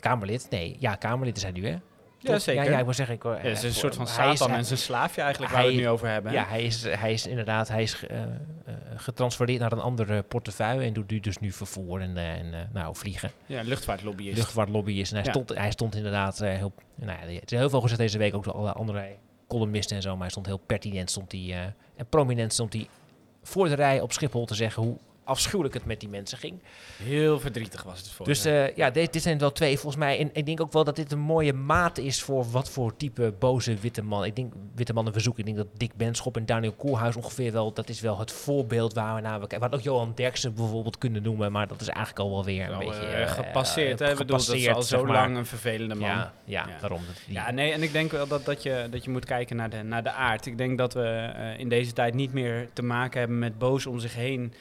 Kamerlid? Nee, ja, Kamerlid is hij nu, hè? Ja, zeker. Ja, ja, ik wil zeggen... Ik, hoor, Ja, het is een soort van is- Satan en zijn slaafje eigenlijk waar we het nu over hebben. hè? Ja, hij is, hij is inderdaad hij is, getransfereerd naar een andere portefeuille en doet nu dus nu vervoer en, eh, en eh, nou, vliegen. Ja, luchtvaartlobbyist. Luchtvaartlobbyist. En hij, Ja. stond, hij stond inderdaad eh, heel... Nou ja, er is heel veel gezegd deze week, ook door alle andere columnisten en zo, maar hij stond heel pertinent stond eh, en prominent stond hij voor de rij op Schiphol te zeggen hoe afschuwelijk het met die mensen ging. Heel verdrietig was het voor Dus eh, ja, dit, dit zijn wel twee volgens mij. En ik denk ook wel dat dit een mooie maat is voor wat voor type boze witte man. Ik denk witte mannen verzoek. Ik denk dat Dick Benschop en Daniel Koolhuis ongeveer wel. Dat is wel het voorbeeld waar we naar we hadden ook Johan Derksen bijvoorbeeld kunnen noemen. Maar dat is eigenlijk al wel weer een Wel, beetje eh, gepasseerd. hè? bedoel, dat is al zo maar. lang een vervelende man. Ja, ja, daarom. Ja, nee, en ik denk wel dat, dat, je, dat je moet kijken naar de, naar de aard. Ik denk dat we in deze tijd niet meer te maken hebben met boos om zich heen,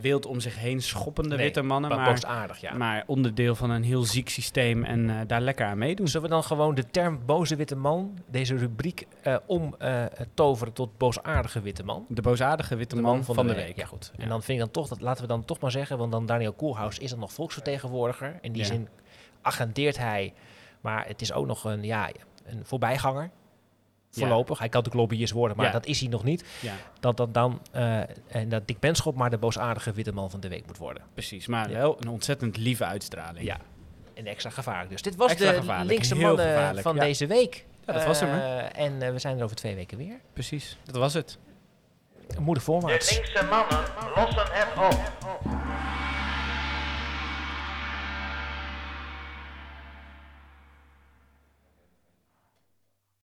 wild om zich heen schoppende Nee, witte mannen. maar Maar, boosaardig, ja. maar onderdeel van een heel ziek systeem en eh, daar lekker aan meedoen. Zullen we dan gewoon de term boze witte man, deze rubriek, eh om eh, toveren tot boosaardige witte man? De boosaardige witte De man, van, de week. Ja, goed. En dan vind ik dan toch, dat laten we dan toch maar zeggen, want dan Daniel Koolhuis is dan nog volksvertegenwoordiger. In die Ja. zin agendeert hij, maar het is ook nog een, ja, een voorbijganger. Voorlopig. Hij kan natuurlijk lobbyist worden, maar Ja. dat is hij nog niet. Ja. Dat dat dan, eh, en dat Dick Benschop maar de boosaardige witte man van de week moet worden. Precies, maar Ja. wel een ontzettend lieve uitstraling. Ja. En extra gevaarlijk. Dus dit was Extra de gevaarlijk, linkse mannen gevaarlijk, van ja. deze week. Ja, dat was hem, hè? Eh, en eh, we zijn er over twee weken weer. Precies, dat was het. Moedig voorwaarts. De linkse mannen lossen het op.